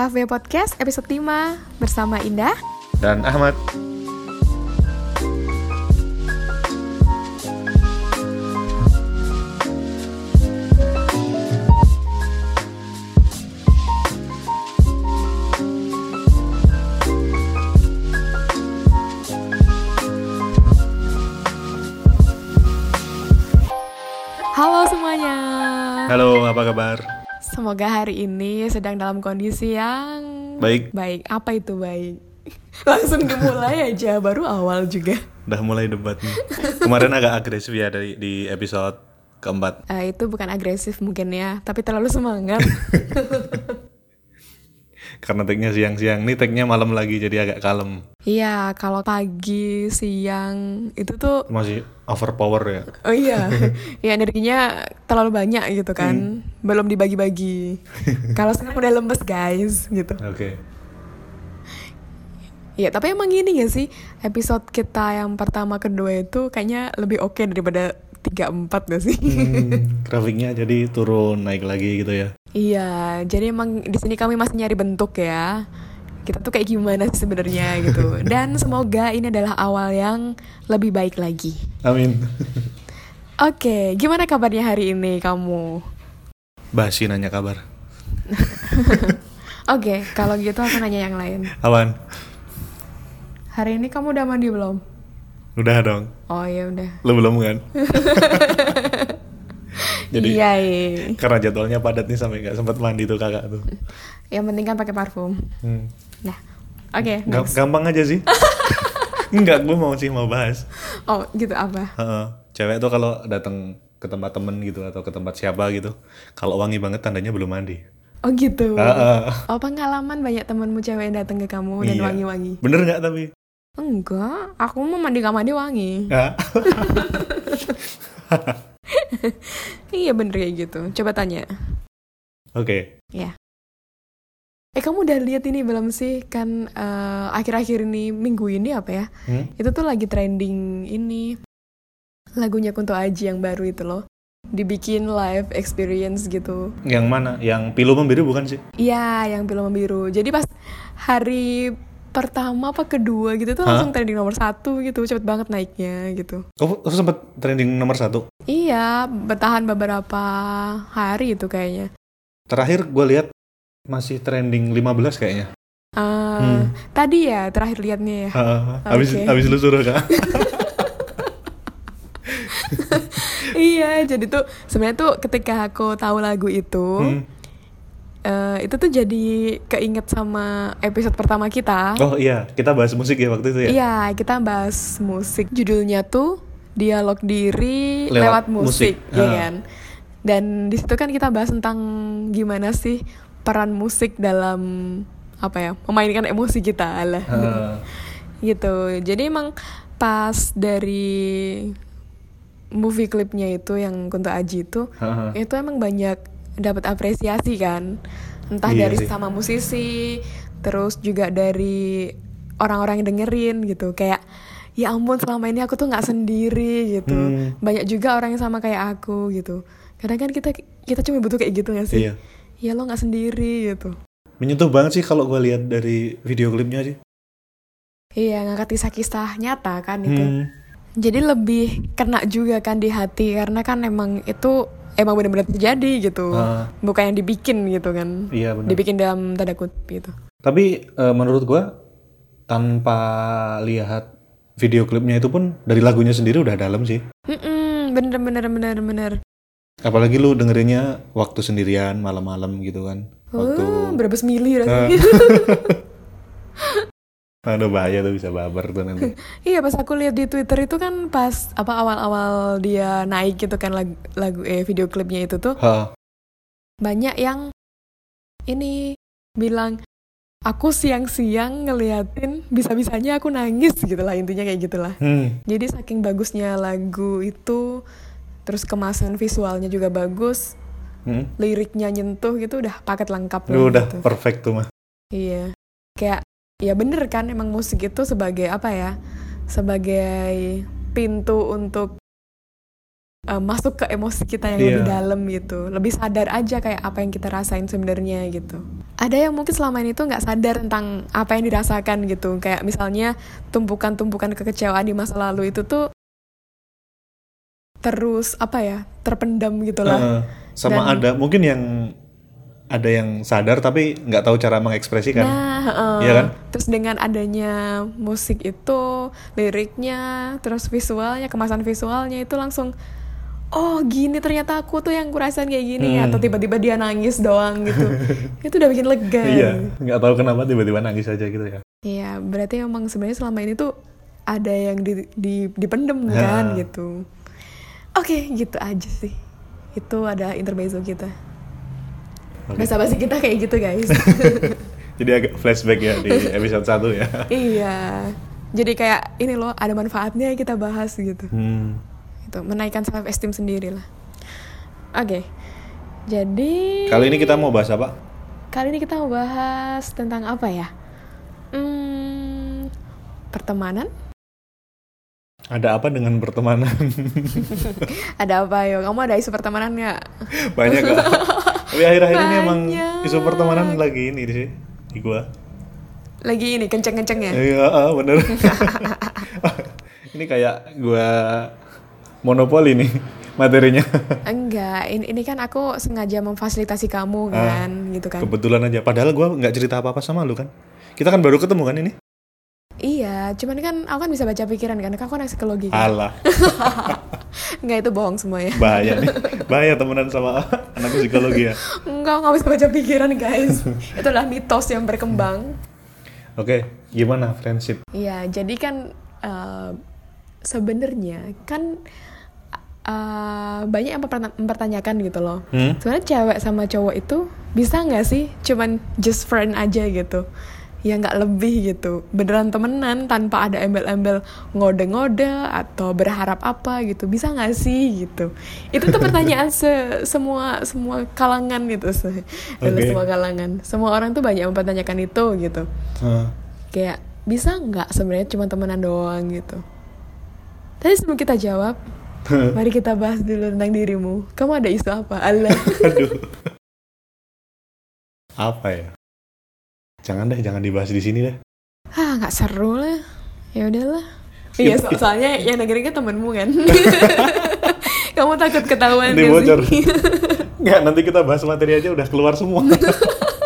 HV Podcast episode 5 bersama Indah dan Ahmad. Halo semuanya Halo, apa kabar? Semoga hari ini sedang dalam kondisi yang Baik. Baik, apa itu baik? Langsung dimulai aja, baru awal juga Udah mulai debat nih. Kemarin agak agresif ya dari di episode keempat. Eh, Itu bukan agresif mungkin ya, tapi terlalu semangat Karena tagnya siang-siang, nih tagnya malam lagi jadi agak kalem. Iya, kalau pagi, siang, itu tuh Masih overpower ya. Oh iya, ya energinya terlalu banyak gitu kan, belum dibagi-bagi. Kalau sekarang udah lemes guys, gitu. Oke. Iya, tapi emang gini gak sih, episode kita yang pertama kedua itu kayaknya lebih oke daripada tiga empat gak sih? Hmm, grafiknya jadi turun naik lagi gitu ya. iya, jadi emang di sini kami masih nyari bentuk ya. Kita tuh kayak gimana sih sebenarnya gitu. Dan semoga ini adalah awal yang lebih baik lagi. Amin. Oke, gimana kabarnya hari ini kamu? Basi nanya kabar. Oke, kalau gitu aku nanya yang lain. Awan. Hari ini kamu udah mandi belum? Udah dong. Oh ya udah. Lu belum kan? jadi iya, iya. karena jadwalnya padat nih sampai nggak sempat mandi tuh kakak tuh. Yang penting kan pakai parfum. Hmm. Nah, oke. Next. gampang aja sih. Enggak, gue mau sih mau bahas. Oh gitu apa? Heeh. Cewek tuh kalau datang ke tempat temen gitu atau ke tempat siapa gitu, kalau wangi banget tandanya belum mandi. Oh gitu. Heeh. Oh pengalaman banyak temenmu cewek yang datang ke kamu dan Iya. wangi-wangi. Bener nggak tapi? Enggak, aku mau mandi gak mandi wangi. Ya. iya bener kayak gitu. Coba tanya. Oke. Ya. Eh kamu udah lihat ini belum sih kan eh, akhir-akhir ini minggu ini apa ya? Hmm? Itu tuh lagi trending ini lagunya Kunto Aji yang baru itu loh. Dibikin live experience gitu. Yang mana? Yang pilu membiru bukan sih? Iya, yang film biru. Jadi pas hari pertama apa kedua gitu tuh Hah? langsung trending nomor satu gitu, cepet banget naiknya gitu. Oh, oh sempet trending nomor satu. Iya, bertahan beberapa hari itu kayaknya. Terakhir gue lihat masih trending 15 kayaknya. Ah, Hmm. Tadi ya terakhir liatnya ya. Heeh. habis Oke. habis lu suruh kak. iya, jadi tuh sebenarnya tuh ketika aku tahu lagu itu, Hmm. Eh, itu tuh jadi keinget sama episode pertama kita. Oh iya, kita bahas musik ya waktu itu ya. Iya, kita bahas musik. Judulnya tuh dialog diri lewat, Lewat musik, musik. ya kan? Dan di situ kan kita bahas tentang gimana sih peran musik dalam apa ya, memainkan emosi kita lah. Gitu. Jadi emang pas dari movie klipnya itu yang Kunto Aji itu, itu emang banyak dapat apresiasi kan entah Iya dari sih. sama musisi terus juga dari orang-orang yang dengerin gitu kayak ya ampun selama ini aku tuh nggak sendiri gitu Hmm. banyak juga orang yang sama kayak aku gitu kadang kan kita kita cuma butuh kayak gitu gak sih Iya. ya lo nggak sendiri gitu Menyentuh banget sih kalau gue lihat dari video klipnya sih. iya ngangkat kisah-kisah nyata kan itu Hmm. jadi lebih kena juga kan di hati karena kan emang itu emang benar-benar terjadi gitu Ah. bukan yang dibikin gitu kan Iya benar. dibikin dalam tanda kutip gitu. Tapi eh, menurut gua tanpa lihat video klipnya itu pun dari lagunya sendiri udah dalam sih. Mm-mm, bener bener bener bener. Apalagi lu dengerinnya waktu sendirian malam-malam gitu kan. Waktu Oh, berapa mili Ah. rasanya. Aduh bahaya tuh bisa baper tuh nanti. iya pas aku lihat di Twitter itu kan pas apa awal-awal dia naik gitu kan lagu, lagu eh video klipnya itu tuh Ha. banyak yang ini bilang aku siang-siang ngeliatin bisa-bisanya aku nangis gitu lah intinya kayak gitulah. Hmm. Jadi saking bagusnya lagu itu terus kemasan visualnya juga bagus, Hmm. liriknya nyentuh gitu udah paket lengkap Lu udah gitu. perfect tuh mah. Iya. Kayak ya bener kan emang musik itu sebagai apa ya? Sebagai pintu untuk eh, masuk ke emosi kita yang Iya. lebih dalam gitu lebih sadar aja kayak apa yang kita rasain sebenarnya gitu ada yang mungkin selama ini tuh nggak sadar tentang apa yang dirasakan gitu kayak misalnya tumpukan-tumpukan kekecewaan di masa lalu itu tuh terus apa ya terpendam gitu lah Eh, sama Dan- ada mungkin yang ada yang sadar tapi nggak tahu cara mengekspresikan. Nah, heeh. Iya kan? Terus dengan adanya musik itu, liriknya, terus visualnya, kemasan visualnya itu langsung oh gini ternyata aku tuh yang kurasain kayak gini Hmm. atau tiba-tiba dia nangis doang gitu. itu udah bikin lega. Iya, nggak tahu kenapa tiba-tiba nangis aja gitu ya. Iya, berarti emang sebenarnya selama ini tuh ada yang di, di dipendem Ya. kan gitu. Oke, gitu aja sih. Itu ada intermezzo kita. Oke. Bahasa basi kita kayak gitu, guys. Jadi agak flashback ya di episode 1 ya. Iya. Jadi kayak ini loh ada manfaatnya kita bahas gitu. Hmm. Itu menaikkan self esteem sendiri lah. Oke. Jadi Kali ini kita mau bahas apa? kali ini kita mau bahas tentang apa ya? Hmm, pertemanan? Ada apa dengan pertemanan? Ada apa yo? Kamu ada isu pertemanan nggak? Banyak kok. Tapi akhir-akhir ini emang isu pertemanan lagi ini sih di gua. Lagi ini kenceng-kenceng ya? Iya, ah, bener. ini kayak gua monopoli nih materinya. Enggak, ini, ini kan aku sengaja memfasilitasi kamu Ah, kan, gitu kan? Kebetulan aja. Padahal gua nggak cerita apa-apa sama lu kan. Kita kan baru ketemu kan ini. Iya, cuman kan aku kan bisa baca pikiran kan, aku anak psikologi kan? Alah, Enggak itu bohong semuanya. bahaya nih. Bahaya temenan sama anak psikologi ya. Enggak, nggak bisa baca pikiran guys. Itu adalah mitos yang berkembang. Oke, gimana friendship? Iya, jadi kan eh, sebenarnya kan eh, banyak yang mempertanya- mempertanyakan gitu loh. Hmm? Sebenarnya cewek sama cowok itu bisa nggak sih cuman just friend aja gitu? Ya nggak lebih gitu. Beneran temenan tanpa ada embel-embel ngode-ngode atau berharap apa gitu. Bisa nggak sih gitu? Itu tuh pertanyaan se- semua semua kalangan gitu. se- Oke. semua kalangan. Semua orang tuh banyak mempertanyakan itu gitu Hah. kayak bisa nggak sebenarnya cuma temenan doang gitu tapi sebelum kita jawab mari kita bahas dulu tentang dirimu kamu ada isu apa Allah Aduh. Apa ya? Jangan deh, jangan dibahas di sini deh. ah nggak seru lah ya udahlah iya so- soalnya yang dengerin kan temenmu kan kamu takut ketahuan Nanti gak bocor. Nggak, nanti kita bahas materi aja udah keluar semua.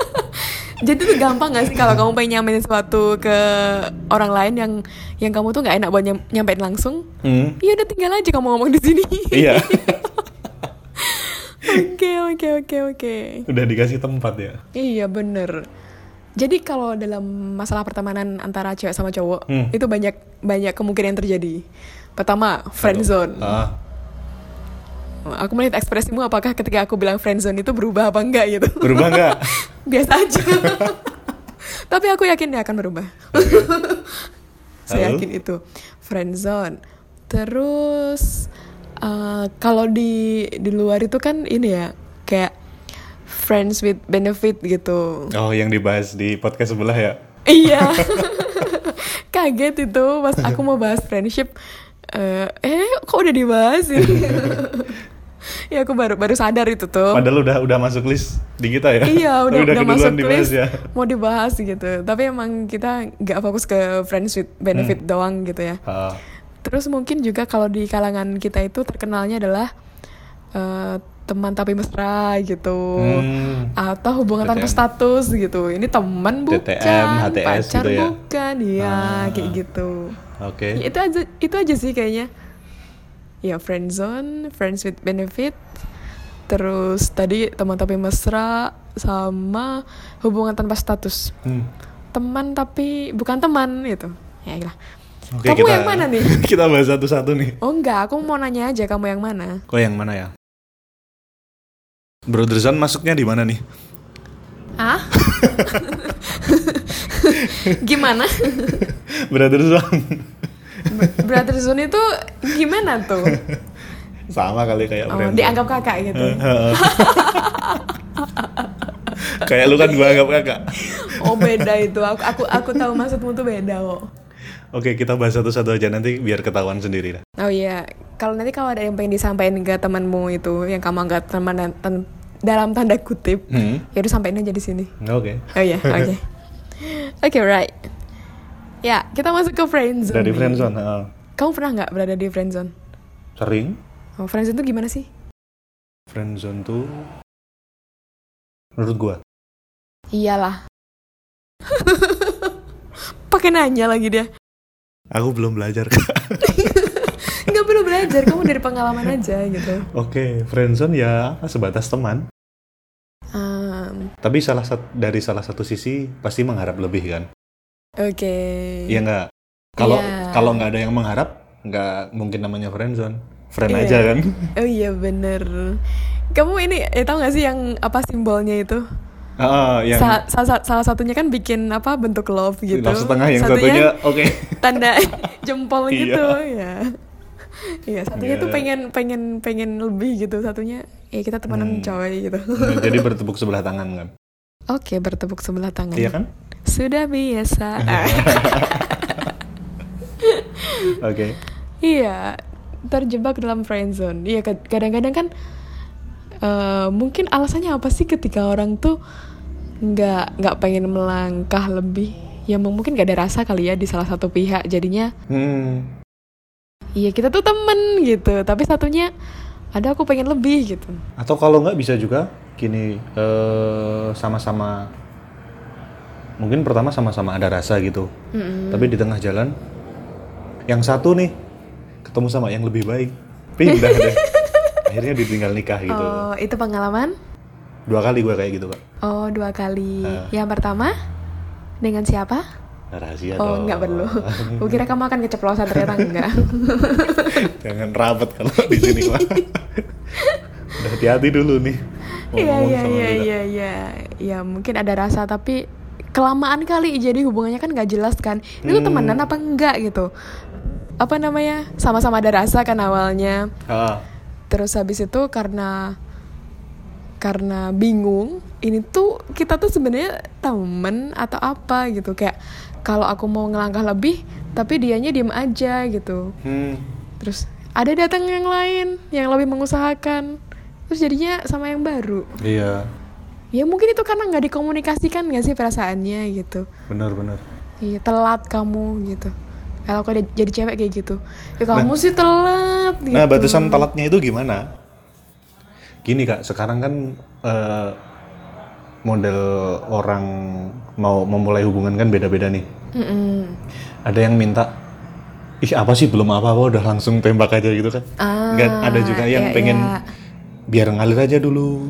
jadi tuh gampang gak sih kalau kamu pengen nyampein sesuatu ke orang lain yang yang kamu tuh nggak enak buat nyam- nyampein langsung Hmm, ya udah tinggal aja kamu ngomong di sini iya, oke oke oke oke udah dikasih tempat ya. Iya bener. Jadi kalau dalam masalah pertemanan antara cewek sama cowok Hmm. itu banyak banyak kemungkinan yang terjadi. Pertama friendzone. Ah, Aku melihat ekspresimu apakah ketika aku bilang friendzone itu berubah apa enggak gitu. berubah nggak? Biasa aja. Tapi aku yakin dia akan berubah. Saya yakin itu friendzone. Terus eh, kalau di di luar itu kan ini ya kayak friends with benefit gitu. Oh, yang dibahas di podcast sebelah ya? Iya. Kaget itu pas aku mau bahas friendship. Eh, eh kok udah dibahas sih? ya aku baru baru sadar itu tuh. Padahal udah udah masuk list di kita ya? Iya udah udah, keduluan masuk dibahas list ya? mau dibahas gitu. Tapi emang kita nggak fokus ke friends with benefit Hmm. doang gitu ya. Ah, Terus mungkin juga kalau di kalangan kita itu terkenalnya adalah eh, teman tapi mesra gitu. Hmm. Atau hubungan tanpa status gitu. Ini teman bukan, TTM, HTS pacar gitu ya? bukan, iya Ah. kayak gitu. Oke. Ya, itu aja itu aja sih kayaknya. Ya friend zone, friends with benefit. Terus tadi teman tapi mesra sama hubungan tanpa status. Hmm. Teman tapi bukan teman gitu. Ya lah. Oke, Kamu yang mana nih? kita bahas satu-satu nih. Oh enggak, aku mau nanya aja kamu yang mana? Kok yang mana ya? Brotherzone masuknya di mana nih? Ah? gimana? Brotherzone. Brother zone itu gimana tuh? Sama kali kayak Oh, friendzone. dianggap kakak gitu. kayak lu kan gua anggap kakak. Oh beda itu. Aku aku aku tahu maksudmu tuh beda kok. Oke, kita bahas satu-satu aja nanti biar ketahuan sendiri lah. Oh iya, kalau nanti kalau ada yang pengen disampaikan ke temanmu itu yang kamu anggap teman dan ten- dalam tanda kutip Hmm. ya udah sampaikan aja di sini Oke. oh iya oke oke right ya kita masuk ke friendzone Dari nih. friendzone, heeh. kamu pernah nggak berada di friendzone Sering. oh, friendzone itu gimana sih Friendzone tuh menurut gua iyalah pakai nanya lagi dia aku belum belajar. perlu belajar kamu dari pengalaman aja gitu Oke, friendzone ya sebatas teman. Um, Tapi salah satu dari salah satu sisi pasti mengharap lebih kan? oke Iya nggak? Kalau Iya. kalau nggak ada yang mengharap, nggak mungkin namanya friendzone. Friend Iya. aja kan? oh iya bener kamu ini eh, tahu nggak sih yang apa simbolnya itu Ah, yang Sa- sa- salah satunya kan bikin apa bentuk love gitu love setengah, yang satunya oke. tanda jempol Iya. gitu ya Iya, satunya tuh Iya. pengen pengen pengen lebih gitu, satunya ya kita temenan Hmm. coy gitu. Jadi bertepuk sebelah tangan kan? Oke, bertepuk sebelah tangan. Iya kan? Sudah biasa. Ah, Oke. iya, terjebak dalam friendzone. Iya, kad- kadang-kadang kan eh, mungkin alasannya apa sih ketika orang tuh nggak nggak pengen melangkah lebih? Ya mungkin gak ada rasa kali ya di salah satu pihak. Jadinya Hmm. Iya kita tuh temen gitu, tapi satunya ada aku pengen lebih gitu. Atau kalau nggak bisa juga gini eh, sama-sama mungkin pertama sama-sama ada rasa gitu. Mm-mm. Tapi di tengah jalan yang satu nih ketemu sama yang lebih baik. Pindah deh. Akhirnya ditinggal nikah gitu. Oh itu pengalaman? Dua kali gue kayak gitu, Kak. Oh dua kali. Ah. Yang pertama dengan siapa? Rahasia oh dong. nggak perlu. Kukira kamu akan keceplosan ternyata enggak. Jangan rapat kalau di sini mah. Udah hati-hati dulu nih. Iya iya iya iya iya. Ya mungkin ada rasa tapi kelamaan kali jadi hubungannya kan nggak jelas kan. Ini tuh Hmm. temenan apa enggak gitu? Apa namanya? Sama-sama ada rasa kan awalnya. Ah, Terus habis itu karena karena bingung, ini tuh kita tuh sebenarnya temen atau apa gitu kayak kalau aku mau ngelangkah lebih tapi dianya diem aja gitu. hmm. Terus ada datang yang lain yang lebih mengusahakan. Terus jadinya sama yang baru. Iya, Ya mungkin itu karena nggak dikomunikasikan nggak sih perasaannya gitu. benar-benar. Iya telat kamu gitu. Kalau aku jadi cewek kayak gitu, ya kamu sih telat. Gitu. Nah, batasan telatnya itu gimana? Gini kak, sekarang kan eh, model orang mau memulai hubungan kan beda-beda nih. Mm-mm. Ada yang minta, ih apa sih belum apa-apa udah langsung tembak aja gitu kan? Ah, Nggak, ada juga yang iya, pengen iya. biar ngalir aja dulu,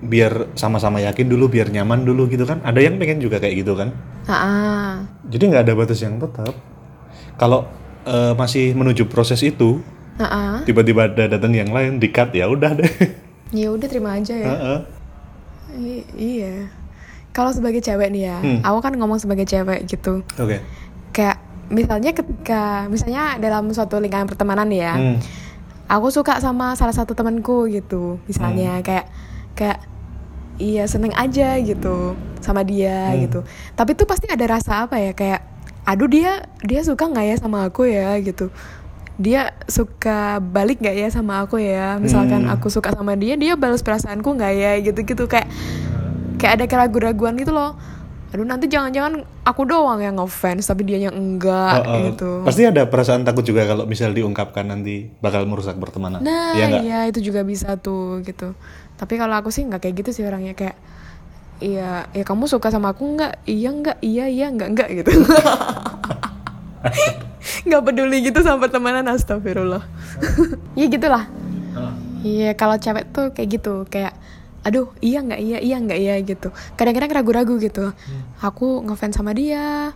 biar sama-sama yakin dulu, biar nyaman dulu gitu kan? Ada yang pengen juga kayak gitu kan? Ah, ah. Jadi nggak ada batas yang tetap. Kalau eh, masih menuju proses itu, Ah, ah. tiba-tiba ada datang yang lain di-cut ya udah deh. Ya udah terima aja ya. Heeh. I- iya. Kalau sebagai cewek nih ya, Hmm. aku kan ngomong sebagai cewek gitu. Oke. Kayak misalnya ketika misalnya dalam suatu lingkaran pertemanan ya, Hmm. aku suka sama salah satu temanku gitu. Misalnya kayak kayak iya seneng aja gitu sama dia Hmm. gitu. Tapi tuh pasti ada rasa apa ya kayak aduh dia dia suka nggak ya sama aku ya gitu. Dia suka balik nggak ya sama aku ya? Misalkan Hmm. aku suka sama dia, dia balas perasaanku nggak ya gitu-gitu kayak kayak ada keraguan-raguan gitu loh. Aduh nanti jangan-jangan aku doang yang ngefans tapi dia yang enggak Heeh. gitu. Pasti ada perasaan takut juga kalau misal diungkapkan nanti bakal merusak pertemanan. Nah, nggak? iya itu juga bisa tuh gitu. Tapi kalau aku sih nggak kayak gitu sih orangnya kayak Iya, ya kamu suka sama aku nggak? Iya nggak? Iya iya nggak nggak gitu. nggak peduli gitu sama pertemanan astagfirullah. ya gitulah. Iya kalau cewek tuh kayak gitu kayak aduh iya nggak iya iya nggak iya gitu. Kadang-kadang ragu-ragu gitu. Aku ngefans sama dia,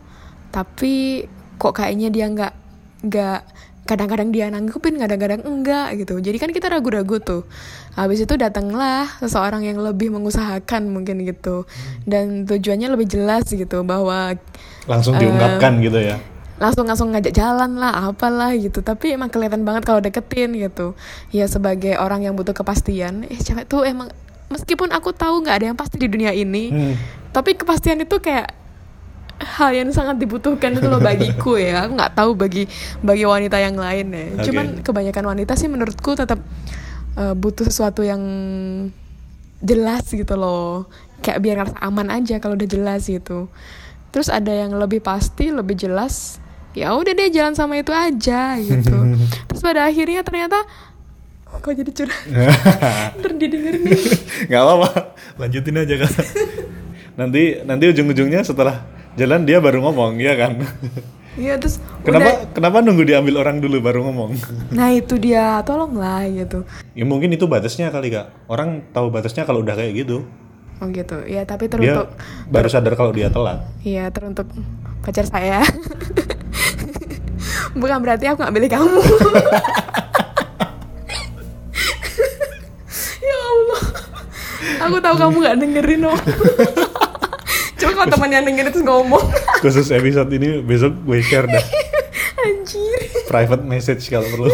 tapi kok kayaknya dia nggak nggak kadang-kadang dia nanggupin kadang-kadang enggak gitu jadi kan kita ragu-ragu tuh habis itu datanglah seseorang yang lebih mengusahakan mungkin gitu dan tujuannya lebih jelas gitu bahwa Langsung Eh, diungkapkan gitu ya. Langsung langsung ngajak jalan lah apalah gitu. Tapi emang kelihatan banget kalau deketin gitu. Ya sebagai orang yang butuh kepastian eh cewek tuh emang meskipun aku tahu nggak ada yang pasti di dunia ini Hmm. tapi kepastian itu kayak hal yang sangat dibutuhkan itu loh bagiku ya. Aku nggak tahu bagi bagi wanita yang lain ya. Oke. cuman kebanyakan wanita sih menurutku tetap eh, butuh sesuatu yang jelas gitu loh. Kayak biar ngerasa aman aja kalau udah jelas gitu. Terus ada yang lebih pasti lebih jelas ya udah deh jalan sama itu aja gitu. Terus pada akhirnya ternyata kok jadi curhat? Ntar dia nih. Nggak apa-apa lanjutin aja kan nanti nanti ujung-ujungnya setelah jalan dia baru ngomong ya kan? Iya terus kenapa udah kenapa nunggu diambil orang dulu baru ngomong? Nah itu dia tolonglah gitu. Ya mungkin itu batasnya kali kak. Orang tahu batasnya kalau udah kayak gitu. Oh gitu. Ya tapi dia teruntuk baru sadar kalau dia telat. Iya teruntuk pacar saya bukan berarti aku nggak pilih kamu. Ya Allah. Aku tahu kamu nggak dengerin loh coba kalau teman yang dengerin terus ngomong. Khusus episode ini besok gue share dah anjir. Private message kalau perlu.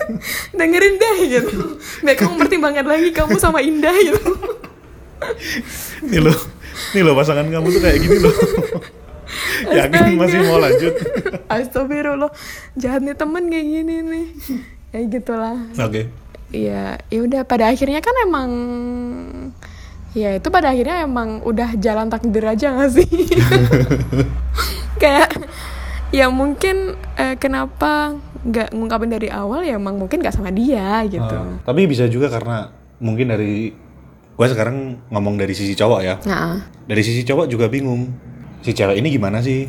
Dengerin deh gitu. Biar kamu pertimbangkan lagi kamu sama Indah gitu. Nih lo nih lo pasangan kamu tuh kayak gini loh yakin masih mau lanjut? Astagfirullah. Jahat nih temen kayak gini nih. Kayak gitulah. Oke. Iya, ya udah pada akhirnya kan emang ya itu pada akhirnya emang udah jalan takdir aja gak sih? Kayak ya mungkin eh, kenapa nggak ngungkapin dari awal? Ya emang mungkin nggak sama dia gitu. Uh, tapi bisa juga karena mungkin dari gue sekarang ngomong dari sisi cowok ya. Nah, dari sisi cowok juga bingung si cewek ini gimana sih?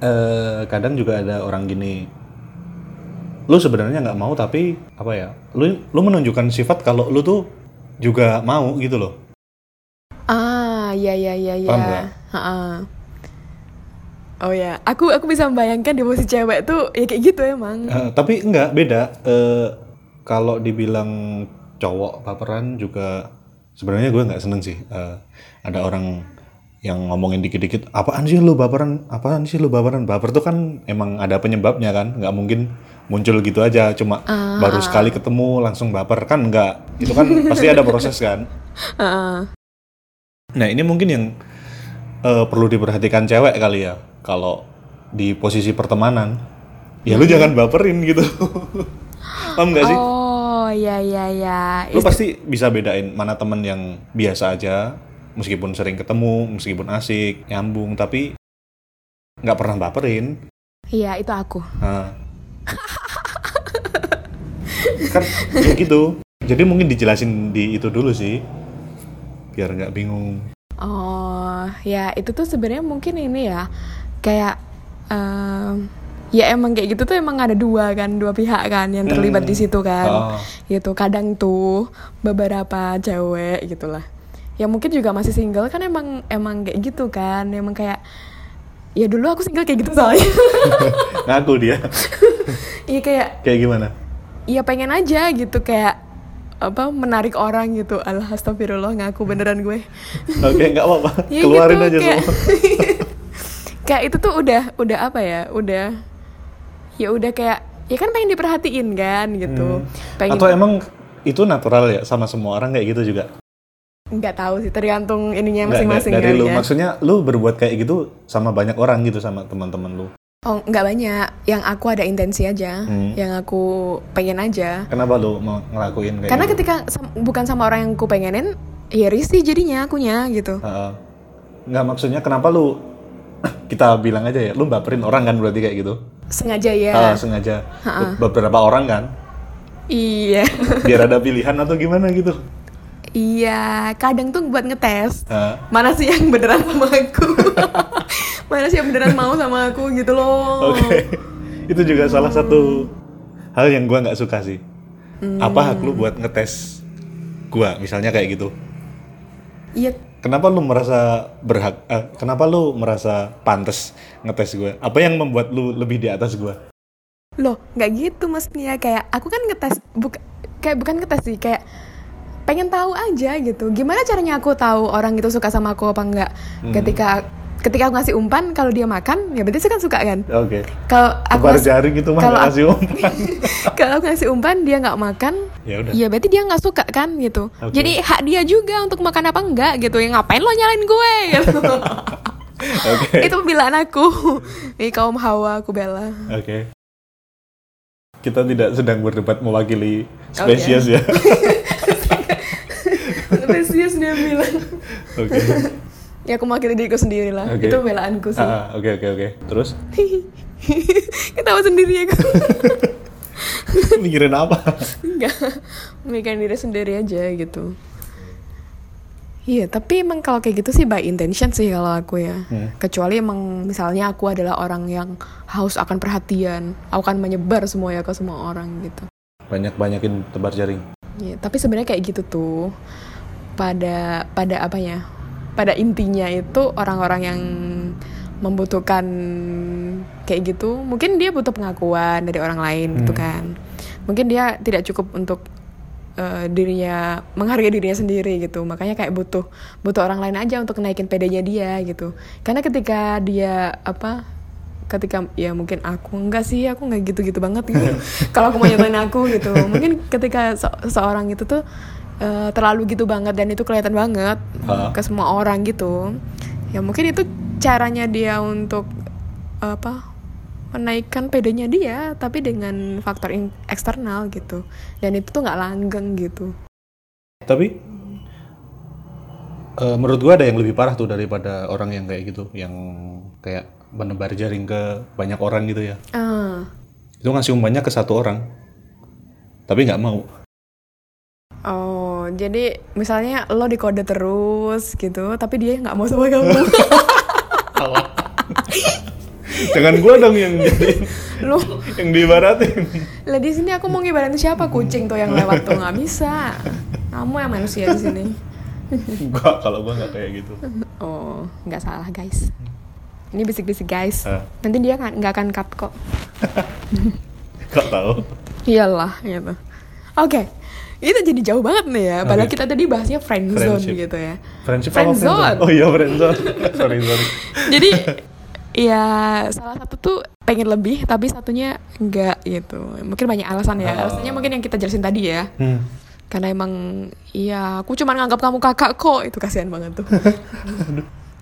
Eh kadang juga ada orang gini. Lu sebenarnya nggak mau tapi apa ya? Lu lu menunjukkan sifat kalau lu tuh juga mau gitu loh. Ah ya ya ya ya. Paham. Oh ya, aku aku bisa membayangkan di posisi cewek tuh ya kayak gitu emang. Eh, tapi enggak beda. Eh kalau dibilang cowok baperan juga sebenarnya gue nggak seneng sih. Eh, ada orang yang ngomongin dikit-dikit apaan sih lu baperan? Apaan sih lu baperan? Baper tuh kan emang ada penyebabnya kan nggak mungkin muncul gitu aja cuma baru sekali ketemu langsung baper. Kan enggak itu kan pasti ada proses kan. Ha-ha. nah ini mungkin yang eh, perlu diperhatikan cewek kali ya kalau di posisi pertemanan ya lu jangan baperin gitu. Paham nggak sih? Oh ya ya ya. lu pasti bisa bedain mana temen yang biasa aja meskipun sering ketemu meskipun asik nyambung tapi nggak pernah baperin Iya itu aku. nah. kan kayak gitu jadi mungkin dijelasin di itu dulu sih biar nggak bingung Oh, ya itu tuh sebenarnya mungkin ini ya kayak em, ya emang kayak gitu tuh emang ada dua kan, dua pihak kan yang terlibat di situ kan. Oh. Gitu. Kadang tuh beberapa cewek gitulah. Ya mungkin juga masih single kan emang emang kayak gitu kan, emang kayak ya dulu aku single kayak gitu soalnya. ngaku dia. Iya kayak kayak gimana? Ya pengen aja gitu kayak apa menarik orang gitu. Alah astagfirullah ngaku beneran gue. oke nggak apa-apa. Ya keluarin gitu, aja kayak, semua. Kayak itu tuh udah udah apa ya udah ya udah kayak ya kan pengen diperhatiin kan gitu. Pengen atau emang itu natural ya sama semua orang kayak gitu juga nggak tahu sih tergantung ininya masing-masing dari lu. ya. maksudnya lu berbuat kayak gitu sama banyak orang gitu sama teman-teman lu? Oh nggak banyak. Yang aku ada intensi aja Hmm. yang aku pengen aja. Kenapa lu mau ngelakuin kayak karena gitu? ketika sam- bukan sama orang yang aku pengenin ya risih jadinya akunya gitu. Heeh. nggak maksudnya kenapa lu kita bilang aja ya lu baperin orang kan berarti kayak gitu? Sengaja ya. Ah, sengaja. Beberapa orang kan? Iya. Biar ada pilihan atau gimana gitu iya kadang tuh buat ngetes Ah, mana sih yang beneran sama aku? Mana sih yang beneran mau sama aku gitu loh. Oke. Itu juga salah satu hal yang gua nggak suka sih. Apa hak lu buat ngetes gua misalnya kayak gitu? Iya. Kenapa lu merasa berhak? eh, kenapa lu merasa pantas ngetes gue? Apa yang membuat lu lebih di atas gue? loh nggak gitu maksudnya. Kayak aku kan ngetes buka, kayak bukan ngetes sih kayak pengen tahu aja gitu gimana caranya aku tahu orang itu suka sama aku apa enggak ketika ketika aku ngasih umpan kalau dia makan ya berarti saya kan suka kan Oke. kalau aku ngasih- jari gitu mah kalau kasih umpan. kalau aku ngasih umpan dia nggak makan ya udah. ya berarti dia nggak suka kan gitu Oke. jadi hak dia juga untuk makan apa enggak gitu ya ngapain lo nyalain gue gitu Oke. itu pembelaan aku ini kaum hawa aku bela Oke. Kita tidak sedang berdebat mewakili spesies ya. spesies dia bilang Oke. ya aku mewakili diriku sendiri lah Oke. itu pembelaanku sih Ah, Oke oke oke. Terus ketawa sendiri aku mikirin apa? enggak memikirkan diri sendiri aja gitu Iya, tapi emang kalau kayak gitu sih by intention sih kalau aku ya. Hmm. Kecuali emang misalnya aku adalah orang yang haus akan perhatian, aku akan menyebar semuanya ke semua orang gitu. Banyak banyakin tebar jaring. Iya, tapi sebenarnya kayak gitu tuh pada pada apa ya? Pada intinya itu orang-orang yang membutuhkan kayak gitu, mungkin dia butuh pengakuan dari orang lain gitu kan. Mungkin dia tidak cukup untuk eh, dirinya menghargai dirinya sendiri gitu. Makanya kayak butuh butuh orang lain aja untuk naikin pedenya dia gitu. Karena ketika dia apa ketika ya mungkin aku enggak sih aku nggak gitu-gitu banget gitu kalau aku mau nyatain aku gitu mungkin ketika se- seorang itu tuh eh, terlalu gitu banget dan itu kelihatan banget Ha. ke semua orang gitu ya mungkin itu caranya dia untuk apa menaikkan pedenya dia tapi dengan faktor eksternal gitu dan itu tuh nggak langgeng gitu Tapi eh, menurut gua ada yang lebih parah tuh daripada orang yang kayak gitu, yang kayak menebar jaring ke banyak orang gitu ya. ah Itu ngasih umpannya ke satu orang, tapi nggak mau. oh jadi misalnya lo dikode terus gitu tapi dia nggak mau sama kamu. Jangan gua dong yang jadi lo yang diibaratin. lah di sini aku mau ngibaratin siapa? Kucing tuh yang lewat tuh nggak bisa. Kamu yang manusia di sini. Gua kalau gua nggak kayak gitu. oh nggak salah guys. Ini bisik-bisik guys. Ah. nanti dia nggak akan cut kok. Gak tahu. iyalah gitu. Oke itu jadi jauh banget nih ya padahal Oke. kita tadi bahasnya friend zone Friendship. gitu ya Friendship Friend zone. Oh iya friendzone. sorry sorry. jadi ya salah satu tuh pengen lebih tapi satunya enggak gitu mungkin banyak alasan ya Ah. alasannya mungkin yang kita jelasin tadi ya Hmm. karena emang iya aku cuma nganggap kamu kakak kok itu kasihan banget tuh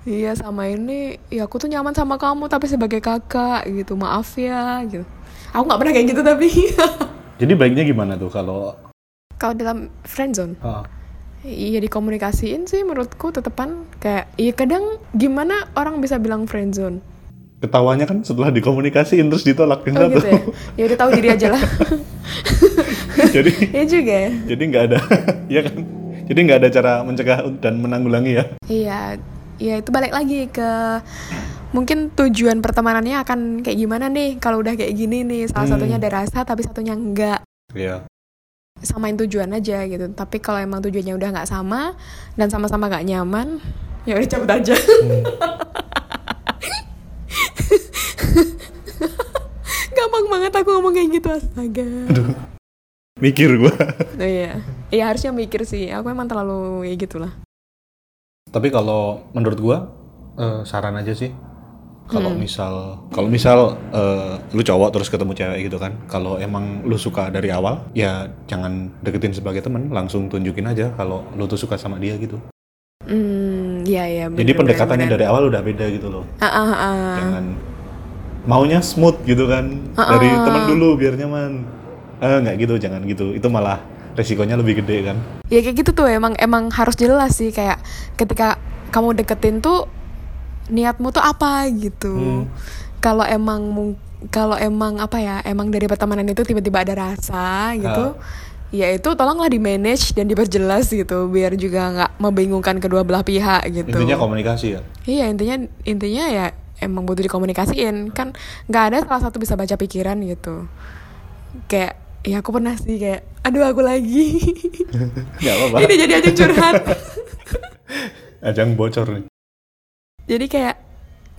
iya sama ini ya aku tuh nyaman sama kamu tapi sebagai kakak gitu maaf ya gitu aku nggak pernah kayak gitu tapi Jadi baiknya gimana tuh kalau kalau dalam friendzone ah, iya dikomunikasiin sih menurutku tetepan. Kayak iya kadang gimana orang bisa bilang friendzone ketawanya kan setelah dikomunikasiin terus ditolak. Oh gitu ya? Ya udah tahu diri aja lah. Jadi Iya juga ya. jadi nggak ada ya kan? Jadi nggak ada cara mencegah dan menanggulangi ya? Iya, ya itu balik lagi ke mungkin tujuan pertemanannya akan kayak gimana nih? Kalau udah kayak gini nih salah Hmm. satunya ada rasa tapi satunya enggak Iya. Samain tujuan aja gitu. Tapi kalau emang tujuannya udah nggak sama dan sama-sama nggak nyaman ya udah cabut aja. Gampang banget aku ngomong kayak gitu astaga. Mikir gua. Oh, iya. Iya harusnya mikir sih. Aku emang terlalu ya gitulah. Tapi kalau menurut gua eh, saran aja sih kalau Hmm. misal kalau misal eh, lu cowok terus ketemu cewek gitu kan kalau emang lu suka dari awal ya jangan deketin sebagai temen langsung tunjukin aja kalau lu tuh suka sama dia gitu hmm iya iya jadi bener, pendekatannya bener, dari awal udah beda gitu loh. Ah, ah, ah. jangan maunya smooth gitu kan Ah, dari ah. teman dulu biar nyaman eh nggak gitu jangan gitu itu malah resikonya lebih gede kan ya kayak gitu tuh emang emang harus jelas sih kayak ketika kamu deketin tuh niatmu tuh apa gitu. Hmm. kalau emang kalau emang apa ya emang dari pertemanan itu tiba-tiba ada rasa gitu ya itu tolonglah di manage dan diperjelas gitu biar juga nggak membingungkan kedua belah pihak gitu. Intinya komunikasi ya? Iya intinya intinya ya emang butuh dikomunikasiin. Kan nggak ada salah satu bisa baca pikiran gitu. Kayak ya aku pernah sih kayak aduh aku lagi. Nggak apa-apa. Ini jadi ajang curhat. Ajang bocor nih jadi kayak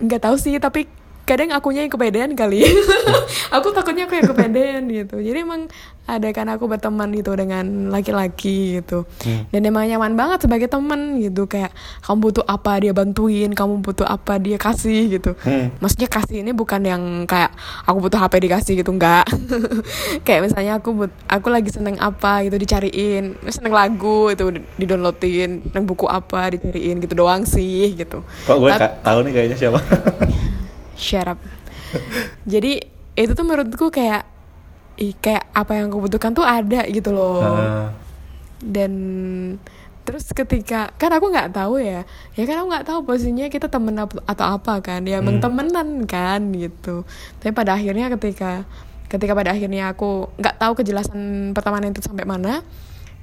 nggak tahu sih tapi kadang akunya yang kepedean kali. Aku takutnya aku yang kepedean gitu. Jadi emang ada kan aku berteman gitu dengan laki-laki gitu. Dan emang nyaman banget sebagai teman gitu. Kayak kamu butuh apa dia bantuin kamu butuh apa dia kasih gitu. Hmm. maksudnya kasih ini bukan yang kayak aku butuh HP dikasih gitu enggak. Kayak misalnya aku but aku lagi seneng apa gitu dicariin. Seneng lagu itu di downloadin seneng buku apa dicariin gitu doang sih gitu. Kok gue tahu nih kayaknya siapa? shut up. Jadi itu tuh menurutku kayak ih, kayak apa yang aku butuhkan tuh ada gitu loh. Ah, dan terus ketika kan aku nggak tahu ya. Ya kan aku nggak tahu posisinya kita temen atau apa kan. Ya emang temenan kan gitu. Tapi pada akhirnya ketika ketika pada akhirnya aku nggak tahu kejelasan pertemanan itu sampai mana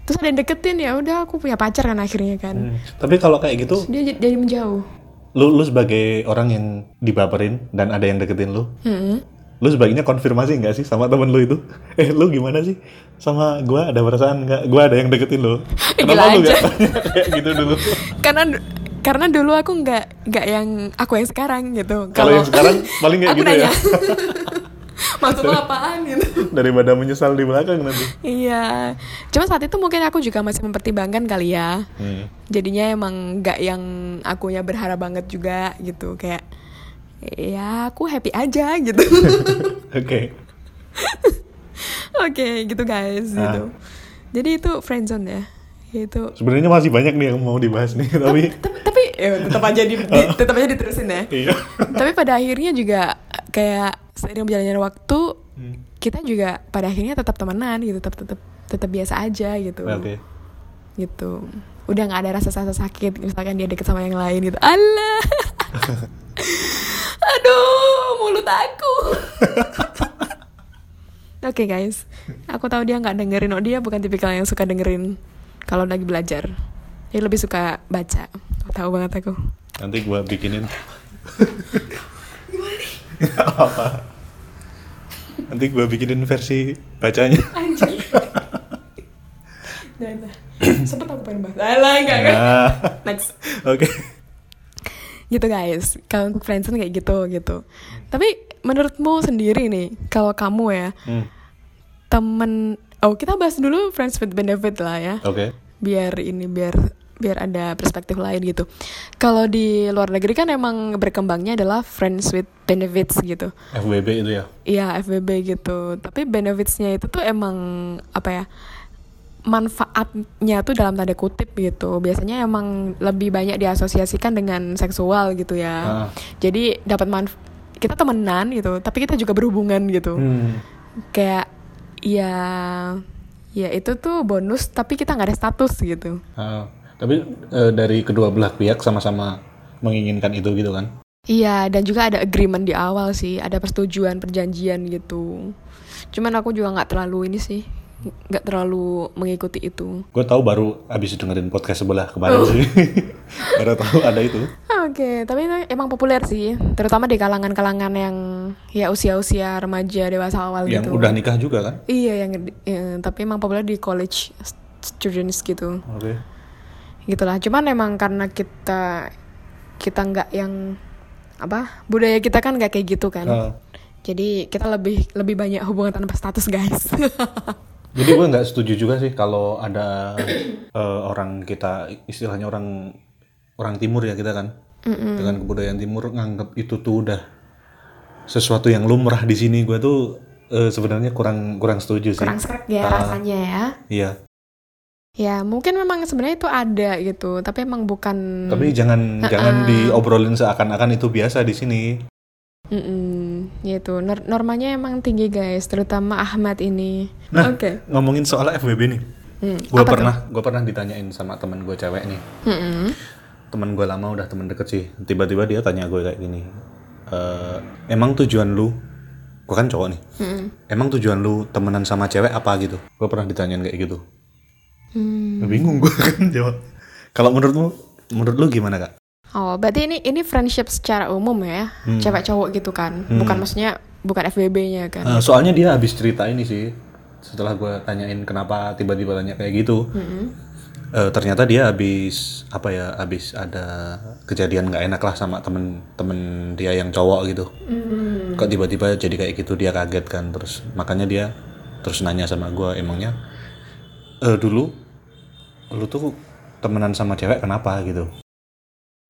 terus ada yang deketin ya udah aku punya pacar kan akhirnya kan. Hmm. Tapi kalau kayak gitu, dia jadi menjauh lu lu sebagai orang yang dibaperin dan ada yang deketin lu, Mm-mm. lu sebaiknya konfirmasi nggak sih sama temen lu itu? Eh lu gimana sih? Sama gua ada perasaan nggak? Gua ada yang deketin lu. Kenapa gila lu nggak kayak gitu dulu? karena karena dulu aku nggak nggak yang aku yang sekarang gitu Kalau yang sekarang paling kayak aku gitu ya. Maksud lo apaan gitu Daripada menyesal di belakang nanti. Iya, cuma saat itu mungkin aku juga masih mempertimbangkan kali ya. Hmm. Jadinya emang nggak yang akunya berharap banget juga gitu, kayak ya aku happy aja gitu. Oke. Oke, gitu guys, Ah. gitu. Jadi itu friendzone ya, itu. Sebenarnya masih banyak nih yang mau dibahas nih, tapi Tapi, tapi ya, tetap aja di, di- tetap aja diterusin ya. iya. tapi pada akhirnya juga kayak seiring berjalannya waktu Hmm. kita juga pada akhirnya tetap temenan gitu, tetap tetap tetap biasa aja gitu. Oke. gitu udah nggak ada rasa-rasa sakit misalkan dia deket sama yang lain gitu Allah aduh mulut aku oke guys aku tahu dia nggak dengerin oh dia bukan tipikal yang suka dengerin kalau lagi belajar dia lebih suka baca tahu banget aku Nanti gua bikinin. Apa. Nanti gua bikinin versi bacanya. anjir dah. sempet aku pengen bahas Alah, enggak, enggak. Nah, next oke. gitu guys kalau untuk friendzone kayak gitu gitu tapi menurutmu sendiri nih kalau kamu ya Hmm, temen oh kita bahas dulu friends with benefit lah ya Oke. biar ini biar biar ada perspektif lain gitu kalau di luar negeri kan emang berkembangnya adalah friends with benefits gitu FWB itu ya. iya FBB gitu tapi benefitsnya itu tuh emang apa ya manfaatnya tuh dalam tanda kutip gitu biasanya emang lebih banyak diasosiasikan dengan seksual gitu ya Ah. jadi dapat manf kita temenan gitu tapi kita juga berhubungan gitu Hmm. kayak ya ya itu tuh bonus tapi kita nggak ada status gitu Ah, tapi eh, dari kedua belah pihak sama-sama menginginkan itu gitu kan? iya dan juga ada agreement di awal sih ada persetujuan perjanjian gitu cuman aku juga nggak terlalu ini sih nggak terlalu mengikuti itu Gue tahu baru abis dengerin podcast sebelah kemarin sih. baru tahu ada itu. Oke, tapi itu emang populer sih, terutama di kalangan-kalangan yang ya usia-usia remaja dewasa awal Yang gitu. udah nikah juga kan? Iya, yang ya, tapi emang populer di college students gitu. Oke. Gitulah. Cuman emang karena kita kita nggak yang apa budaya kita kan nggak kayak gitu kan. Ah. Jadi kita lebih lebih banyak hubungan tanpa status guys. Jadi gue nggak setuju juga sih kalau ada eh, orang kita istilahnya orang orang timur ya kita kan dengan kebudayaan timur nganggap itu tuh udah sesuatu yang lumrah di sini gue tuh eh, sebenarnya kurang kurang setuju sih. Kurang seret ya Ah. rasanya ya. Iya. Ya mungkin memang sebenarnya itu ada gitu, tapi emang bukan. Tapi jangan jangan diobrolin seakan-akan itu biasa di sini. Mm-mm, gitu. Nor- normanya emang tinggi guys, terutama Ahmad ini. Nah, Oke. ngomongin soal FWB nih. Hmm, Gue pernah gue pernah ditanyain sama teman gue cewek nih. Mm-mm. Teman gue lama udah temen deket sih. Tiba-tiba dia tanya gue kayak gini. "Eh, emang tujuan lu gue kan cowok nih. Mm-mm. Emang tujuan lu temenan sama cewek apa gitu? Gue pernah ditanyain kayak gitu. Hmm. Bingung gue kan jawab. Kalau menurutmu, menurut lu gimana kak? Oh, berarti ini ini friendship secara umum ya, Hmm. cewek cowok gitu kan, bukan maksudnya bukan FBB-nya kan? Eh, soalnya dia habis cerita ini sih. Setelah gue tanyain kenapa tiba-tiba tanya kayak gitu. Mm-mm. Eh, ternyata dia habis apa ya habis ada kejadian nggak enak lah sama temen-temen dia yang cowok gitu Mm-mm. kok tiba-tiba jadi kayak gitu dia kaget kan terus makanya dia terus nanya sama gua emangnya eh dulu lu tuh temenan sama cewek kenapa gitu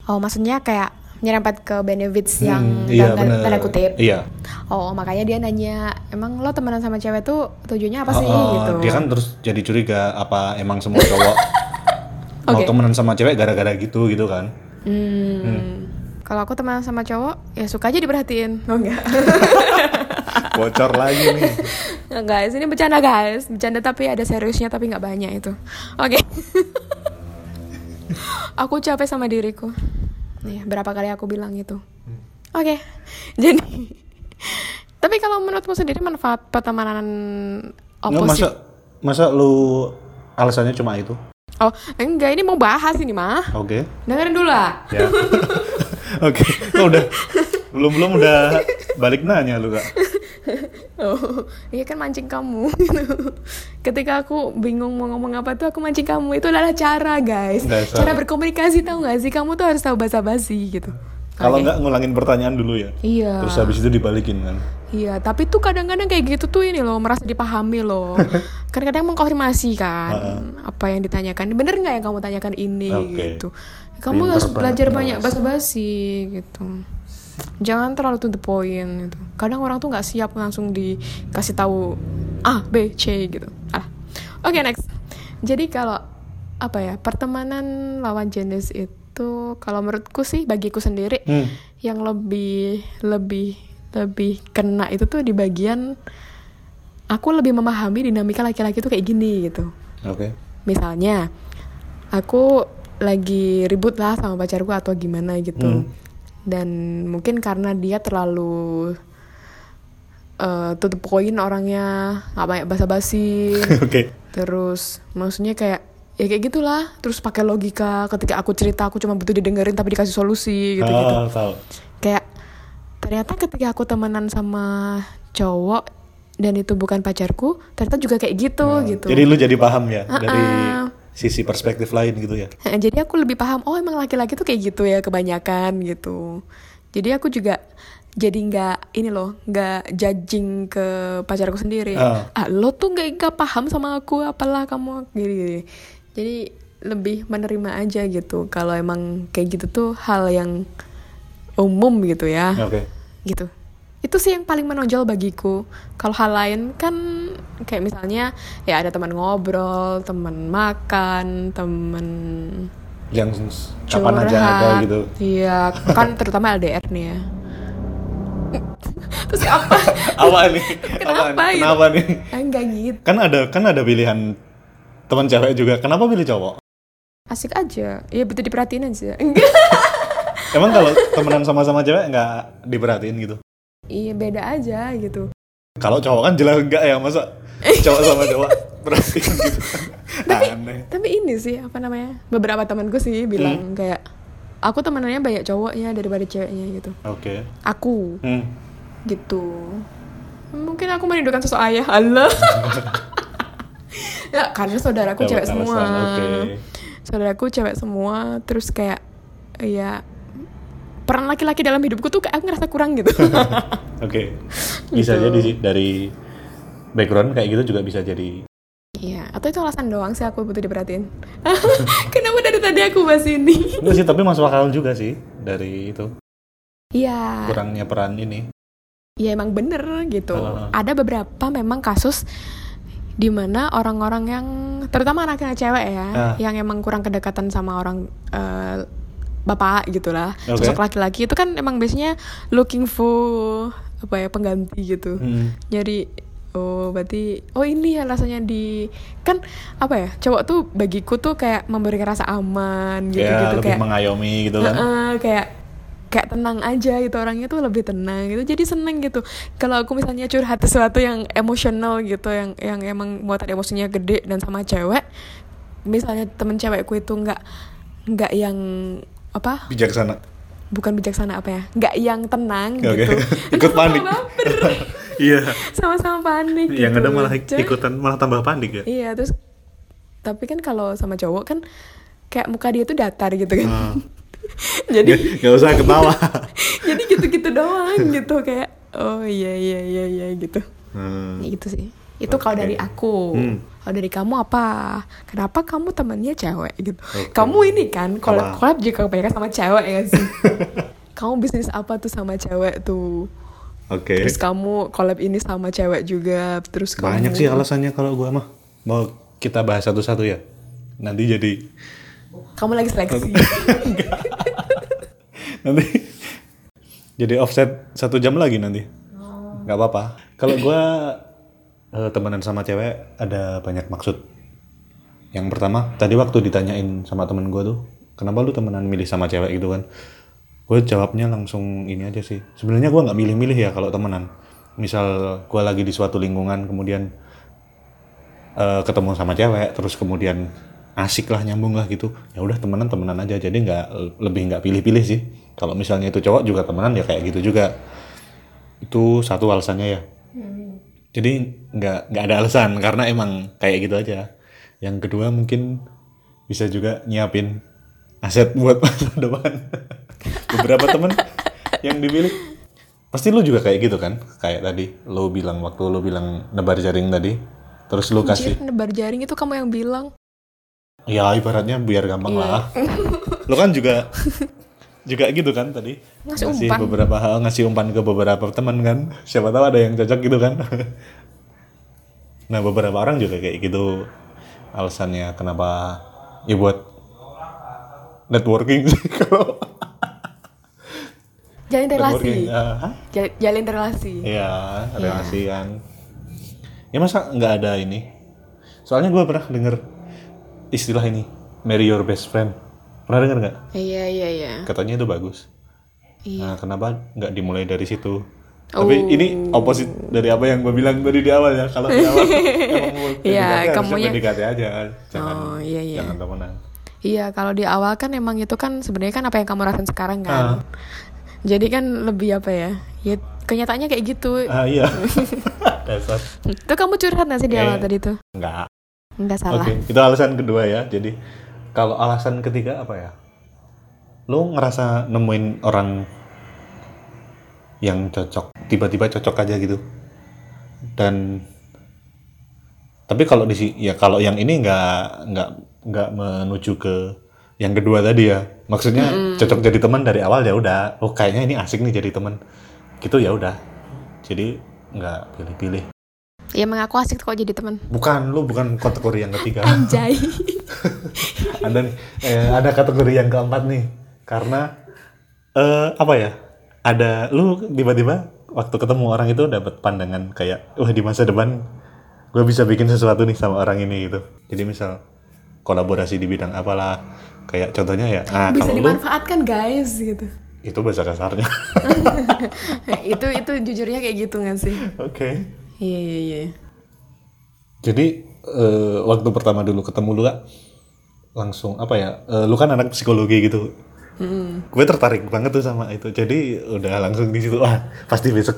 Oh, maksudnya kayak nyerempet ke benefits yang Hmm, iya dalam bener tanda kutip. iya Oh, makanya dia nanya, emang lo temenan sama cewek tuh tujuannya apa sih Oh, gitu? dia kan terus jadi curiga apa emang semua cowok mau Oke. temenan sama cewek gara-gara gitu gitu kan Hmm. Kalau aku temenan sama cowok, ya suka aja diperhatiin. Oh enggak. bocor lagi nih Nggak, guys, ini bercanda guys. Bercanda tapi ada seriusnya tapi nggak banyak itu. Oke. aku capek sama diriku. Nih, berapa kali aku bilang itu. Oke. Jadi tapi kalau menurutmu sendiri manfaat pertemanan opposite masa masa lu alasannya cuma itu Oh, enggak, ini mau bahas ini mah. oke Dengerin dulu lah. ya oke Oh, udah belum belum udah balik nanya lu kak Oh, iya kan mancing kamu. Ketika aku bingung mau ngomong apa tuh aku mancing kamu. Itu adalah cara, guys. Dasar. Cara berkomunikasi tahu gak sih? Kamu tuh harus tahu basa-basi gitu. kalau Oke. nggak ngulangin pertanyaan dulu ya Iya. terus habis itu dibalikin kan Iya, tapi tuh kadang-kadang kayak gitu tuh ini loh, merasa dipahami loh. Kadang-kadang mengkonfirmasi kan apa yang ditanyakan. Bener nggak yang kamu tanyakan ini Oke. gitu. Kamu Pinter harus belajar banyak basa-basi gitu. Jangan terlalu to the point gitu. Kadang orang tuh nggak siap langsung dikasih tahu A, B, C gitu. Ah. Oke, next. Jadi kalau apa ya, pertemanan lawan jenis itu kalau menurutku sih bagiku sendiri Hmm. yang lebih lebih lebih kena itu tuh di bagian aku lebih memahami dinamika laki-laki tuh kayak gini gitu. oke Misalnya aku lagi ribut lah sama pacarku atau gimana gitu. Hmm. Dan mungkin karena dia terlalu eh to the point orangnya nggak banyak basa-basi. oke Terus maksudnya kayak ya kayak gitulah. Terus pakai logika ketika aku cerita aku cuma butuh didengerin tapi dikasih solusi gitu-gitu oh, tahu kayak ternyata ketika aku temenan sama cowok dan itu bukan pacarku ternyata juga kayak gitu gitu jadi lu jadi paham ya dari Uh-uh. Sisi perspektif lain gitu ya. Jadi aku lebih paham oh emang laki-laki tuh kayak gitu ya kebanyakan gitu. Jadi aku juga jadi nggak ini loh nggak judging ke pacarku sendiri. Ah. ah lo tuh nggak nggak paham sama aku apalah kamu gini, gini. Jadi lebih menerima aja gitu kalau emang kayak gitu tuh hal yang umum gitu ya. Oke. Gitu itu sih yang paling menonjol bagiku. Kalau hal lain kan kayak misalnya ya ada teman ngobrol teman makan teman yang kapan aja ada curhat. gitu. Iya kan terutama LDR nih ya. Terus apa? Apa nih? Kenapa apa nih? gitu? kenapa nih? Ah, enggak gitu. Kan ada kan ada pilihan teman cewek juga. Kenapa pilih cowok? Asik aja. Ya betul diperhatiin aja. Enggak emang kalau temenan sama-sama cewek nggak diperhatiin gitu iya beda aja gitu. Kalau cowok kan jelas enggak ya masa cowok sama cowok perhatiin gitu? Aneh. tapi ini sih apa namanya beberapa temanku sih bilang kayak aku temenannya banyak cowoknya daripada ceweknya gitu. Oke. Aku. Hmm. gitu. Mungkin aku merindukan sosok ayah Allah. Ya karena saudaraku Dapat cewek semua. oke. saudaraku cewek semua terus kayak ya peran laki-laki dalam hidupku tuh kayak aku ngerasa kurang gitu Oke. Bisa Gitu. jadi sih dari background kayak gitu juga bisa jadi. iya atau itu alasan doang sih aku butuh diperhatiin kenapa dari tadi aku bahas ini Enggak sih, tapi masuk akal juga sih dari itu iya kurangnya peran ini. ya emang bener gitu Heeh. ada beberapa memang kasus di mana orang-orang yang terutama anak-anak cewek ya Ah. yang emang kurang kedekatan sama orang eh, bapak gitulah Oke. sosok laki-laki itu kan emang biasanya looking for apa ya pengganti gitu Hmm. jadi oh berarti oh ini ya rasanya di kan apa ya cowok tuh bagiku tuh kayak memberikan rasa aman gitu ya gitu lebih kayak mengayomi gitu kan. Heeh, kayak kayak tenang aja gitu orangnya tuh lebih tenang gitu jadi seneng gitu kalau aku misalnya curhat sesuatu yang emosional gitu yang yang emang muatan emosinya gede dan sama cewek misalnya temen cewekku itu nggak nggak yang apa Bijaksana. bukan bijaksana apa ya nggak yang tenang Oke. gitu Ikut panik. Iya. sama-sama panik Yang gitu. ada malah ikutan malah tambah panik ya. iya terus tapi kan kalau sama cowok kan kayak muka dia tuh datar gitu kan Hmm. jadi Gak usah ketawa. jadi gitu-gitu doang gitu kayak oh iya iya iya iya gitu Hmm. Ya gitu sih itu kalau dari aku Hmm. Kalau dari kamu apa kenapa kamu temannya cewek gitu Oke. kamu ini kan collab Apa? collab juga kebanyakan sama cewek ya sih kamu bisnis apa tuh sama cewek tuh Oke. terus kamu collab ini sama cewek juga terus kamu Banyak sih alasannya kalau gua mah. Mau kita bahas satu-satu ya. Nanti jadi kamu lagi seleksi nanti jadi offset satu jam lagi nanti. nggak apa-apa. Kalau gua eh, temenan sama cewek ada banyak maksud. Yang pertama, tadi waktu ditanyain sama temen gua tuh, kenapa lu temenan milih sama cewek gitu kan? Gue jawabnya langsung ini aja sih. Sebenarnya gua nggak milih-milih ya kalau temenan. Misal gua lagi di suatu lingkungan, kemudian eh, ketemu sama cewek, terus kemudian asik lah nyambung lah gitu. Ya udah temenan temenan aja. Jadi nggak lebih nggak pilih-pilih sih. Kalau misalnya itu cowok juga temenan ya kayak gitu juga itu satu alasannya ya jadi nggak nggak ada alasan karena emang kayak gitu aja. Yang kedua mungkin bisa juga nyiapin aset buat masa depan. Beberapa temen yang dipilih. Pasti lu juga kayak gitu kan? Kayak tadi lu bilang waktu lu bilang nebar jaring tadi terus lu kasih Anjir, nebar jaring itu kamu yang bilang. Ya ibaratnya biar gampang Iya. lah. Lu kan juga juga gitu kan tadi Ngasih ngasih umpan. beberapa hal ngasih umpan ke beberapa teman kan siapa tahu ada yang cocok gitu kan nah beberapa orang juga kayak gitu alasannya kenapa ya buat networking sih kalau jalin relasi? Jal- jalin relasi Iya, relasi kan. Ya masa nggak ada ini? Soalnya gue pernah denger istilah ini, marry your best friend. Pernah denger nggak? iya iya iya Katanya itu bagus. iya Nah, kenapa nggak dimulai dari situ? Oh. Tapi ini opposite dari apa yang gue bilang tadi di awal ya. Kalau di awal emang Iya, harusnya kamunya- PDKT aja, jangan Oh, iya, iya. jangan temenan. Iya, kalau di awal kan emang itu kan sebenarnya kan apa yang kamu rasain sekarang kan. Jadi kan lebih apa ya? Ya kenyataannya kayak gitu. Ah iya, dasar. Itu kamu curhat gak sih di awal Eh. tadi tuh? Nggak. Enggak salah. Oke, itu alasan kedua ya. Jadi kalau alasan ketiga apa ya? Lu ngerasa nemuin orang yang cocok, tiba-tiba cocok aja gitu. Dan tapi kalau di si- ya kalau yang ini nggak nggak nggak menuju ke yang kedua tadi ya. Maksudnya cocok jadi teman dari awal ya udah. Oh kayaknya ini asik nih jadi teman. Gitu ya udah. Jadi nggak pilih-pilih. Ya emang aku asik kok jadi teman. Bukan, lu bukan kategori yang ketiga. Anjay. ada nih eh, ada kategori yang keempat nih karena eh apa ya ada lu tiba-tiba waktu ketemu orang itu dapat pandangan kayak wah di masa depan gue bisa bikin sesuatu nih sama orang ini gitu jadi misal kolaborasi di bidang apalah kayak contohnya ya nah Bisa kalau lu dimanfaatkan guys gitu. itu bahasa kasarnya itu itu jujurnya kayak gitu gak sih? oke Iya iya iya. jadi eh, waktu pertama dulu ketemu lu kak langsung apa ya eh, lu kan anak psikologi gitu gue tertarik banget tuh sama itu jadi udah langsung di situ wah pasti besok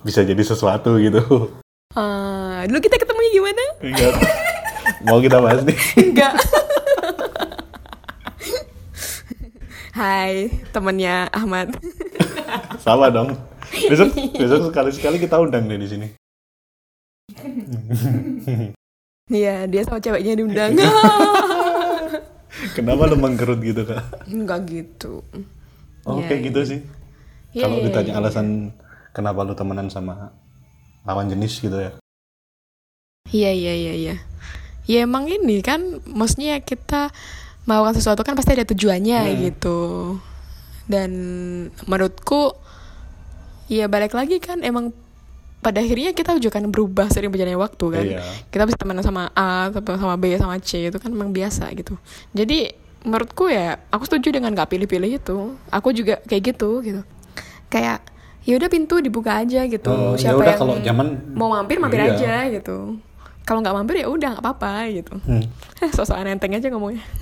bisa jadi sesuatu gitu Ah, dulu kita ketemunya gimana? Enggak. mau kita bahas nih Enggak. Hai, temennya Ahmad. sama dong besok besok sekali sekali kita undang deh di sini Iya, dia sama ceweknya diundang. kenapa lu mengkerut gitu kak Enggak gitu. oh Iya, kayak gitu sih Iya, kalau iya, ditanya iya. alasan kenapa lu temenan sama lawan jenis gitu ya Iya, iya, iya, iya. Ya emang ini kan, maksudnya kita melakukan sesuatu kan pasti ada tujuannya Hmm. gitu. Dan menurutku, ya balik lagi kan emang pada akhirnya kita juga kan berubah sering berjalannya waktu kan. Iya. Kita bisa temenan sama A, sama B, sama C itu kan emang biasa gitu. Jadi menurutku ya aku setuju dengan gak pilih-pilih itu. Aku juga kayak gitu gitu. Kayak ya udah pintu dibuka aja gitu. Oh, ya Siapa udah, yang kalau nyaman, mau mampir mampir iya. aja gitu. Kalau nggak mampir ya udah nggak apa-apa gitu. Hmm. Sosok enteng aja ngomongnya.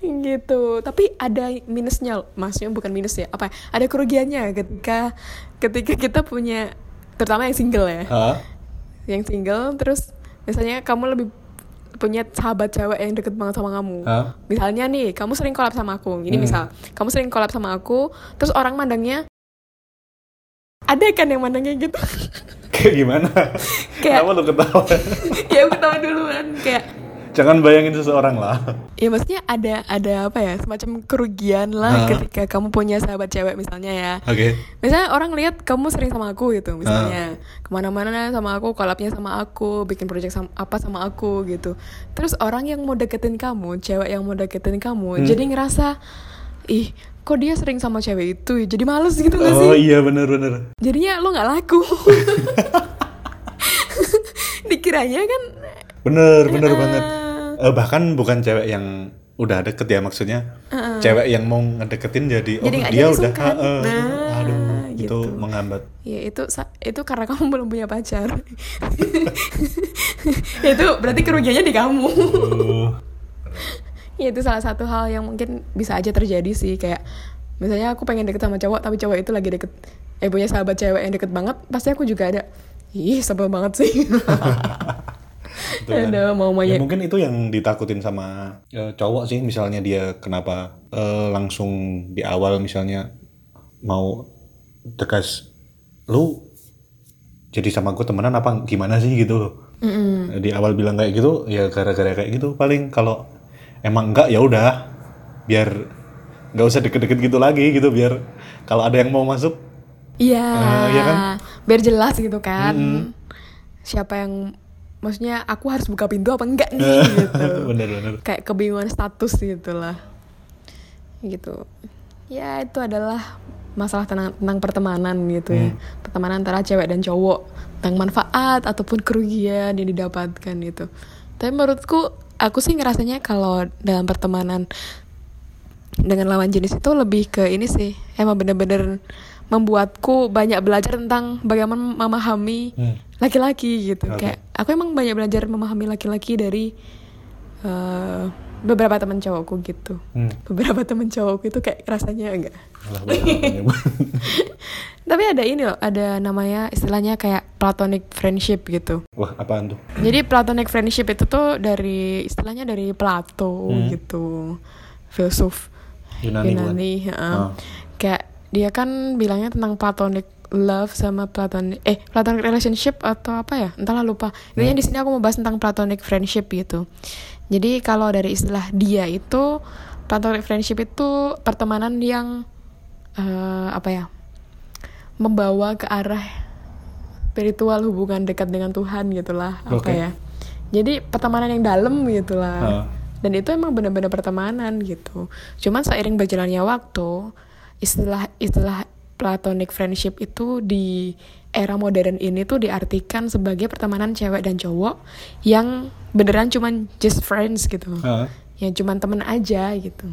gitu tapi ada minusnya maksudnya bukan minus ya apa ya, ada kerugiannya ketika ketika kita punya terutama yang single ya Hah? yang single terus misalnya kamu lebih punya sahabat cewek yang deket banget sama kamu Hah? misalnya nih kamu sering collab sama aku ini Hmm. misal kamu sering collab sama aku terus orang mandangnya ada kan yang mandang kayak gitu Kayak gimana? Kayak- Kenapa lu ketawa? ya aku tahu duluan kayak Jangan bayangin seseorang lah. ya maksudnya ada ada apa ya semacam kerugian lah ketika kamu punya sahabat cewek misalnya ya Oke. Misalnya orang lihat kamu sering sama aku gitu misalnya ke mana-mana sama aku, kolabnya sama aku, bikin project sama, apa sama aku gitu. Terus orang yang mau deketin kamu, cewek yang mau deketin kamu, jadi ngerasa ih kok dia sering sama cewek itu, ya? jadi males gitu gak sih? Oh iya bener-bener. Jadinya lo nggak laku. Dikiranya kan Bener, bener banget. Eh, bahkan bukan cewek yang udah deket ya maksudnya. Cewek yang mau ngedeketin jadi, oh Jadi nggak dia udah, eh, Nah, aduh, itu gitu. menghambat. ya itu itu karena kamu belum punya pacar. itu berarti kerugiannya di kamu. Oh, Ya itu salah satu hal yang mungkin bisa aja terjadi sih kayak misalnya aku pengen deket sama cowok tapi cowok itu lagi deket eh punya sahabat cewek yang deket banget pasti aku juga ada ih sebel banget sih Itu kan. ada mau Ya mungkin itu yang ditakutin sama eh, cowok sih. Misalnya dia kenapa eh, langsung di awal misalnya mau tegas lu jadi sama gue temenan apa gimana sih? gitu loh. Di awal bilang kayak gitu ya gara-gara kayak gitu paling. Kalau emang enggak ya udah. Biar nggak usah deket-deket gitu lagi gitu biar kalau ada yang mau masuk iya. Eh, iya kan? biar jelas gitu kan. Siapa yang maksudnya aku harus buka pintu apa enggak nih gitu. Bener-bener kayak kebingungan status gitu lah. Gitu. Ya itu adalah masalah tentang, tentang pertemanan gitu ya. Pertemanan antara cewek dan cowok. Tentang manfaat ataupun kerugian yang didapatkan gitu. Tapi menurutku aku sih ngerasanya kalau dalam pertemanan dengan lawan jenis itu lebih ke ini sih. Emang bener-bener membuatku banyak belajar tentang bagaimana memahami Hmm. laki-laki gitu. Oke. kayak aku emang banyak belajar memahami laki-laki dari eh, beberapa teman cowokku gitu Hmm. beberapa teman cowokku itu kayak rasanya enggak tapi ada ini loh ada namanya istilahnya kayak platonic friendship gitu wah apaan tuh jadi platonic friendship itu tuh dari istilahnya dari Plato Hmm. gitu filsuf Yunani? Yunani. Ah. kayak dia kan bilangnya tentang platonic love sama platonic eh platonic relationship atau apa ya? Entahlah lupa. Intinya di sini aku mau bahas tentang platonic friendship gitu. Jadi kalau dari istilah dia itu platonic friendship itu pertemanan yang eh, apa ya? Membawa ke arah spiritual hubungan dekat dengan Tuhan gitulah apa Oke. ya? Jadi pertemanan yang dalam gitulah. Ah. dan itu emang benar-benar pertemanan gitu. Cuman seiring berjalannya waktu istilah istilah platonic friendship itu di era modern ini tuh diartikan sebagai pertemanan cewek dan cowok yang beneran cuman just friends gitu. Ah. yang cuman temen aja gitu.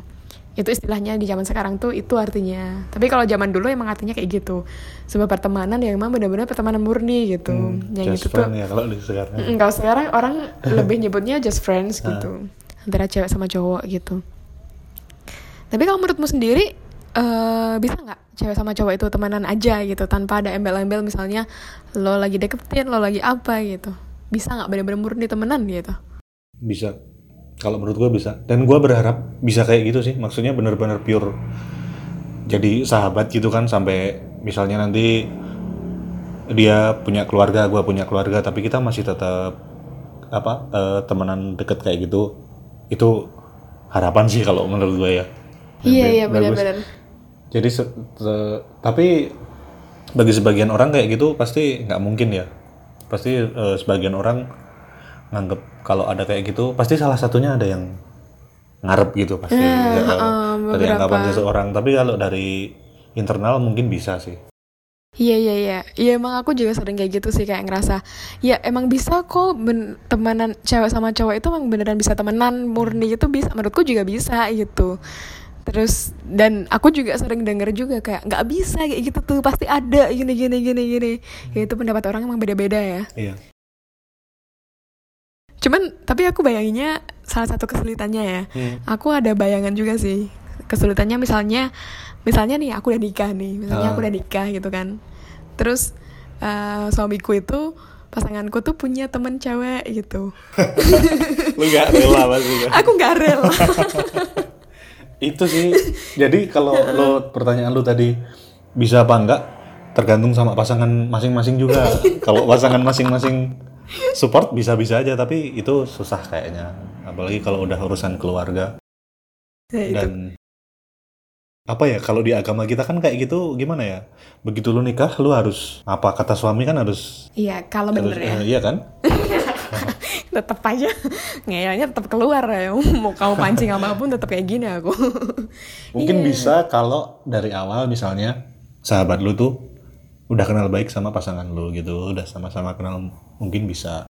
Itu istilahnya di zaman sekarang tuh itu artinya. Tapi kalau zaman dulu emang artinya kayak gitu. Sebuah pertemanan yang emang benar-benar pertemanan murni gitu. Yang Just itu tuh friend ya kalau di sekarang. Kalau sekarang orang lebih nyebutnya just friends gitu. Antara cewek sama cowok gitu. Tapi kalau menurutmu sendiri eh bisa nggak cewek sama cowok itu temenan aja gitu tanpa ada embel-embel misalnya lo lagi deketin lo lagi apa gitu. Bisa nggak bener-bener murni temenan gitu? Bisa. Kalau menurut gue bisa. Dan gue berharap bisa kayak gitu sih. Maksudnya bener-bener pure jadi sahabat gitu kan sampai misalnya nanti dia punya keluarga gue punya keluarga tapi kita masih tetap apa eh, temenan deket kayak gitu itu harapan sih kalau menurut gue ya. Iya iya benar-benar jadi tapi bagi sebagian orang kayak gitu pasti nggak mungkin ya. Pasti eh, sebagian orang nganggep kalau ada kayak gitu pasti salah satunya ada yang ngarep gitu pasti. Ya, dari beberapa. anggapan seseorang. Tapi kalau dari internal mungkin bisa sih. Iya iya iya, iya emang aku juga sering kayak gitu sih kayak ngerasa, ya emang bisa kok ben- temenan cewek sama cowok itu emang beneran bisa temenan murni itu bisa, menurutku juga bisa gitu. Terus dan aku juga sering denger juga kayak nggak bisa kayak gitu tuh pasti ada gini gini gini gini. Ya itu pendapat orang emang beda-beda ya. iya Cuman tapi aku bayanginnya salah satu kesulitannya ya. Aku ada bayangan juga sih kesulitannya misalnya misalnya nih aku udah nikah nih misalnya Ah. aku udah nikah gitu kan terus eh, suamiku itu pasanganku tuh punya temen cewek gitu lu nggak rela pasti aku nggak rela itu sih jadi kalau lo pertanyaan lu tadi bisa apa enggak tergantung sama pasangan masing-masing juga. kalau pasangan masing-masing support bisa-bisa aja, tapi itu susah kayaknya. Apalagi kalau udah urusan keluarga Ya, dan apa ya kalau di agama kita kan kayak gitu gimana ya begitu lu nikah lu harus apa kata suami kan harus Iya, kalau harus bener ya. eh, iya kan tetap aja. Ngeyelnya tetap keluar ya. Mau kamu pancing apa pun tetap kayak gini aku. Mungkin Iya. bisa kalau dari awal misalnya sahabat lu tuh udah kenal baik sama pasangan lu gitu udah sama-sama kenal mungkin bisa.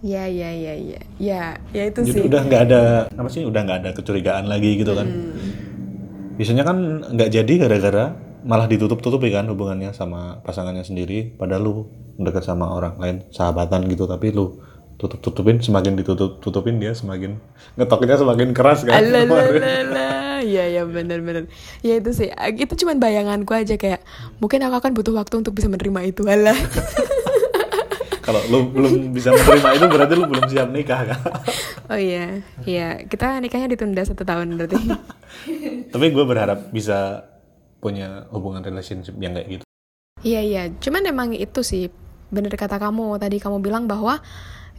Ya ya ya ya ya ya itu jadi sih. udah nggak ada apa sih udah nggak ada kecurigaan lagi gitu kan. Hmm. biasanya kan nggak jadi gara-gara malah ditutup-tutupi kan hubungannya sama pasangannya sendiri padahal lu dekat sama orang lain sahabatan gitu tapi lu tutup-tutupin semakin ditutup-tutupin dia semakin ngetoknya semakin keras kan. Alalalala. ya ya benar-benar ya itu sih. Itu cuman bayanganku aja kayak mungkin aku akan butuh waktu untuk bisa menerima itu alah. Kalau lu belum bisa menerima itu berarti lu belum siap nikah kan? Oh iya. Iya kita nikahnya ditunda satu tahun berarti. Tapi gue berharap bisa punya hubungan relationship yang kayak gitu. Iya iya, cuman emang itu sih bener kata kamu tadi kamu bilang bahwa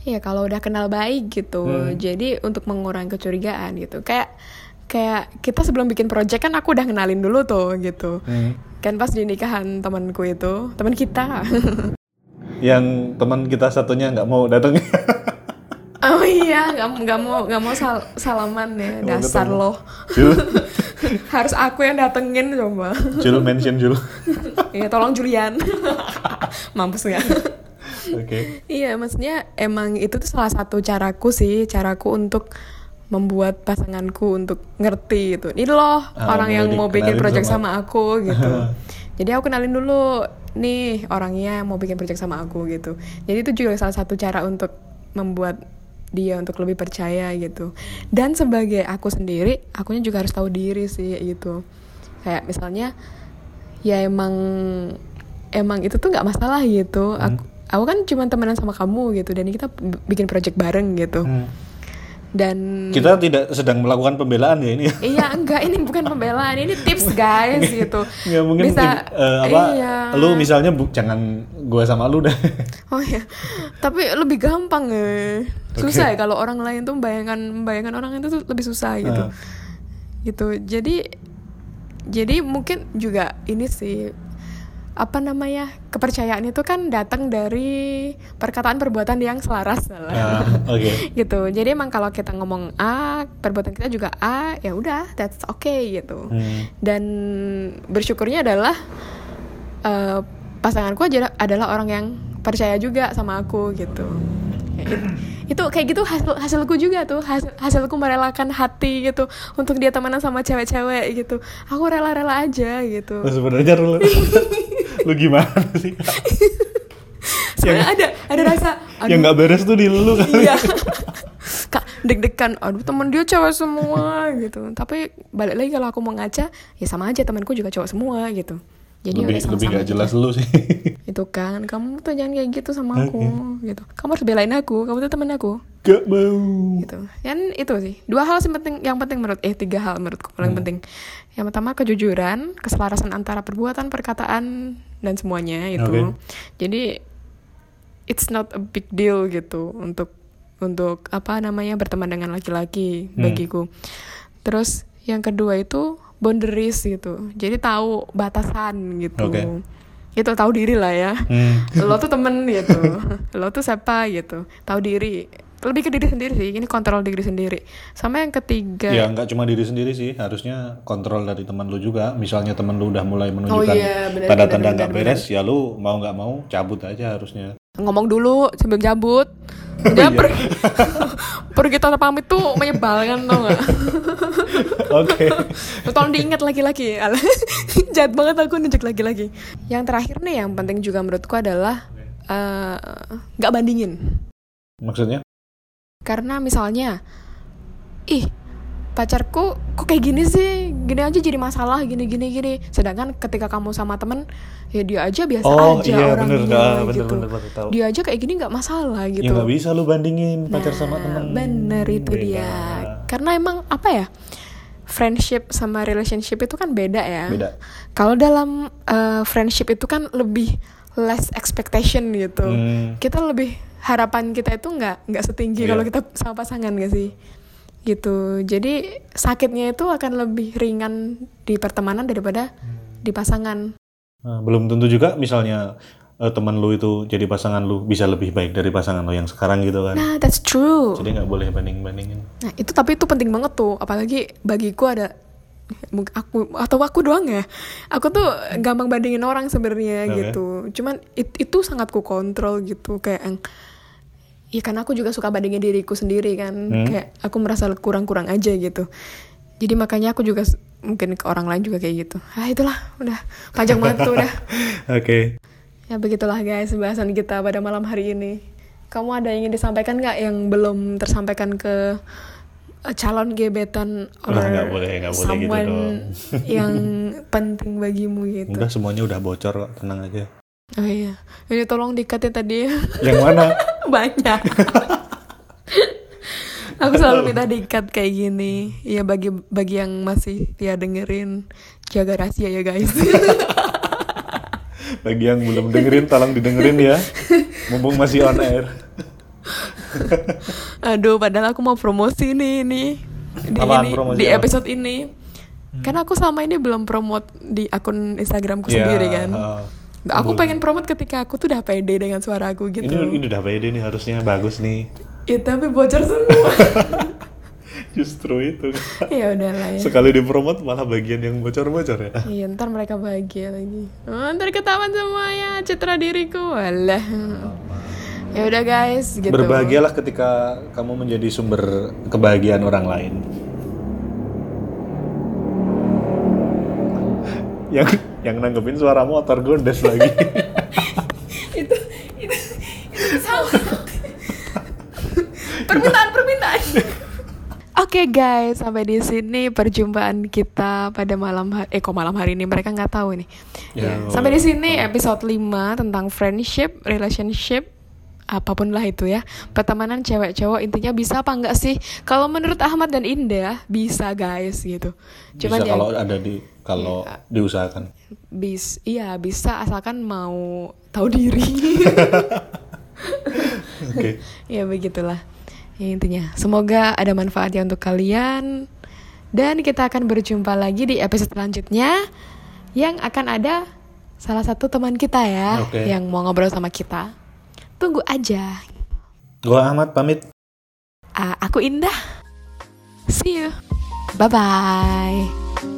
ya kalau udah kenal baik gitu, jadi untuk mengurangi kecurigaan gitu. Kayak kayak kita sebelum bikin project kan aku udah kenalin dulu tuh gitu. Kan pas di nikahan temanku itu, teman kita. yang teman kita satunya nggak mau datang oh iya, nggak nggak mau nggak mau sal- salaman ya, Nggak mau dasar ketemu. lo. Jul Harus aku yang datengin coba. Jul mention Jul Iya, tolong Julian. Mampus nggak? Oke Iya, maksudnya emang itu tuh salah satu caraku sih, caraku untuk membuat pasanganku untuk ngerti gitu. Ini loh Ah, orang yang mau bikin project sama- sama, aku gitu. Jadi aku kenalin dulu nih orangnya yang mau bikin project sama aku gitu. Jadi itu juga salah satu cara untuk membuat dia untuk lebih percaya gitu. Dan sebagai aku sendiri, akunya juga harus tahu diri sih gitu. Kayak misalnya ya emang emang itu tuh nggak masalah gitu. Aku aku kan cuma temenan sama kamu gitu dan kita bikin project bareng gitu. Hmm. Dan kita tidak sedang melakukan pembelaan ya ini iya enggak ini bukan pembelaan, ini tips guys gitu. nggak mungkin Bisa eh, apa iya. lu misalnya bu, jangan gua sama lu dah Oh ya, tapi lebih gampang ya. Susah ya kalau orang lain tuh membayangkan membayangkan orang itu tuh lebih susah gitu. Ah. Gitu. Jadi jadi mungkin juga ini sih apa namanya kepercayaan itu kan datang dari perkataan perbuatan yang selaras lah. Ah, oke gitu. Jadi emang kalau kita ngomong A, perbuatan kita juga A, ya udah, that's okay gitu. Hmm. Dan bersyukurnya adalah eh, pasanganku adalah orang yang percaya juga sama aku gitu. Itu kayak gitu hasil hasilku juga tuh. Hasil hasilku merelakan hati gitu untuk dia temenan sama cewek-cewek gitu. Aku rela-rela aja gitu. Nah, sebenarnya lu, lu gimana sih? Soalnya ada ada rasa yang nggak beres tuh di lu kali iya. Kak deg-degan aduh temen dia cowok semua gitu. Tapi balik lagi kalau aku mau ngaca ya sama aja temanku juga cowok semua gitu jadi lebih udah lebih sama-sama gak jelas lu sih. Itu kan kamu tuh jangan kayak gitu sama aku gitu. Kamu harus belain aku kamu tuh temen aku. Gak mau. Gitu. Kan itu sih dua hal sih penting yang penting menurut eh tiga hal menurutku paling Hmm. penting. Yang pertama kejujuran keselarasan antara perbuatan perkataan dan semuanya itu. Oke. jadi it's not a big deal gitu untuk untuk apa namanya berteman dengan laki-laki Hmm. bagiku. Terus yang kedua itu boundaries gitu. Jadi tahu batasan gitu. Oke. gitu tahu diri lah ya. Hmm. lo tuh temen gitu. Lo tuh siapa gitu. Tahu diri. Lebih ke diri sendiri sih. Ini kontrol diri sendiri. Sama yang ketiga. Ya nggak cuma diri sendiri sih, harusnya kontrol dari teman lu juga. Misalnya teman lu udah mulai menunjukkan iya, benar, tanda-tanda nggak beres, ya lu mau nggak mau cabut aja harusnya. ngomong dulu sambil cabut Oh, dia iya. pergi pergi tanpa pamit tuh menyebalkan tau gak Oke. tolong diingat lagi-lagi jahat banget aku nunjuk lagi-lagi yang terakhir nih yang penting juga menurutku adalah eh, nggak bandingin Maksudnya? karena misalnya ih pacarku kok kayak gini sih gini aja jadi masalah gini gini gini sedangkan ketika kamu sama temen ya dia aja biasa Oh, aja iya, orangnya bener, ah, bener, gitu bener, bener, tahu. dia aja kayak gini nggak masalah gitu Ya nggak bisa lu bandingin pacar sama Nah, teman. bener itu Beda. dia karena emang apa ya friendship sama relationship itu kan beda ya. Beda. Kalau dalam uh, friendship itu kan lebih less expectation gitu. Hmm. Kita lebih harapan kita itu nggak nggak setinggi Iya. kalau kita sama pasangan gak sih? Gitu. Jadi sakitnya itu akan lebih ringan di pertemanan daripada di pasangan. Nah, belum tentu juga misalnya eh, teman lu itu jadi pasangan lu bisa lebih baik dari pasangan lu yang sekarang gitu kan. Nah, that's true. Jadi nggak boleh banding-bandingin. Nah, itu tapi itu penting banget tuh, apalagi bagiku ada aku atau aku doang ya. Aku tuh gampang bandingin orang sebenarnya Oke. gitu. Cuman it- itu sangat ku kontrol gitu kayak yang ya karena aku juga suka bandingin diriku sendiri kan. Hmm. Kayak aku merasa kurang-kurang aja gitu. Jadi makanya aku juga mungkin ke orang lain juga kayak gitu. Ah itulah, udah panjang banget tuh udah. Oke. Ya begitulah guys bahasan kita pada malam hari ini. Kamu ada yang ingin disampaikan nggak yang belum tersampaikan ke uh, calon gebetan or Wah, nggak boleh, nggak boleh gitu dong. yang penting bagimu gitu? Enggak semuanya udah bocor kok, tenang aja. Oh iya, ini tolong dikat ya tadi Yang mana? banyak. Aku selalu minta dikat kayak gini. Ya bagi bagi yang masih ya dengerin jaga rahasia ya guys. Bagi yang belum dengerin, tolong didengerin ya. Mumpung masih on air. Aduh, padahal aku mau promosi nih ini di, Apaan ini, promosi di apa? episode ini. Karena aku selama ini belum promote di akun Instagramku Ya, sendiri kan. uh, Aku pengen promote ketika aku tuh udah pede dengan suara aku gitu. ini ini udah pede nih harusnya bagus nih. Ya tapi bocor semua. Justru itu. ya udahlah ya. Sekali dipromot malah bagian yang bocor-bocor ya. Iya, ntar mereka bahagia lagi. Oh, ntar ketahuan semuanya citra diriku. Walah. Ya udah guys, gitu. Berbahagialah ketika kamu menjadi sumber kebahagiaan orang lain. yang yang nanggepin suara motor gondes lagi. itu itu itu sama permintaan permintaan Oke guys, sampai di sini perjumpaan kita pada malam hari eh kok malam hari ini mereka nggak tahu nih. Ya, sampai di sini episode 5 tentang friendship, relationship apa pun lah itu ya. Pertemanan cewek cowok intinya bisa apa enggak sih? Kalau menurut Ahmad dan Indah bisa guys gitu. Cuman Bisa ya kalau ada di kalau diusahakan. bis iya bisa asalkan mau tahu diri. Oke. ya begitulah ya, intinya semoga ada manfaatnya untuk kalian dan kita akan berjumpa lagi di episode selanjutnya yang akan ada salah satu teman kita ya Oke. yang mau ngobrol sama kita tunggu aja. Gua Ahmad pamit. Ah, aku Indah. See you. Bye bye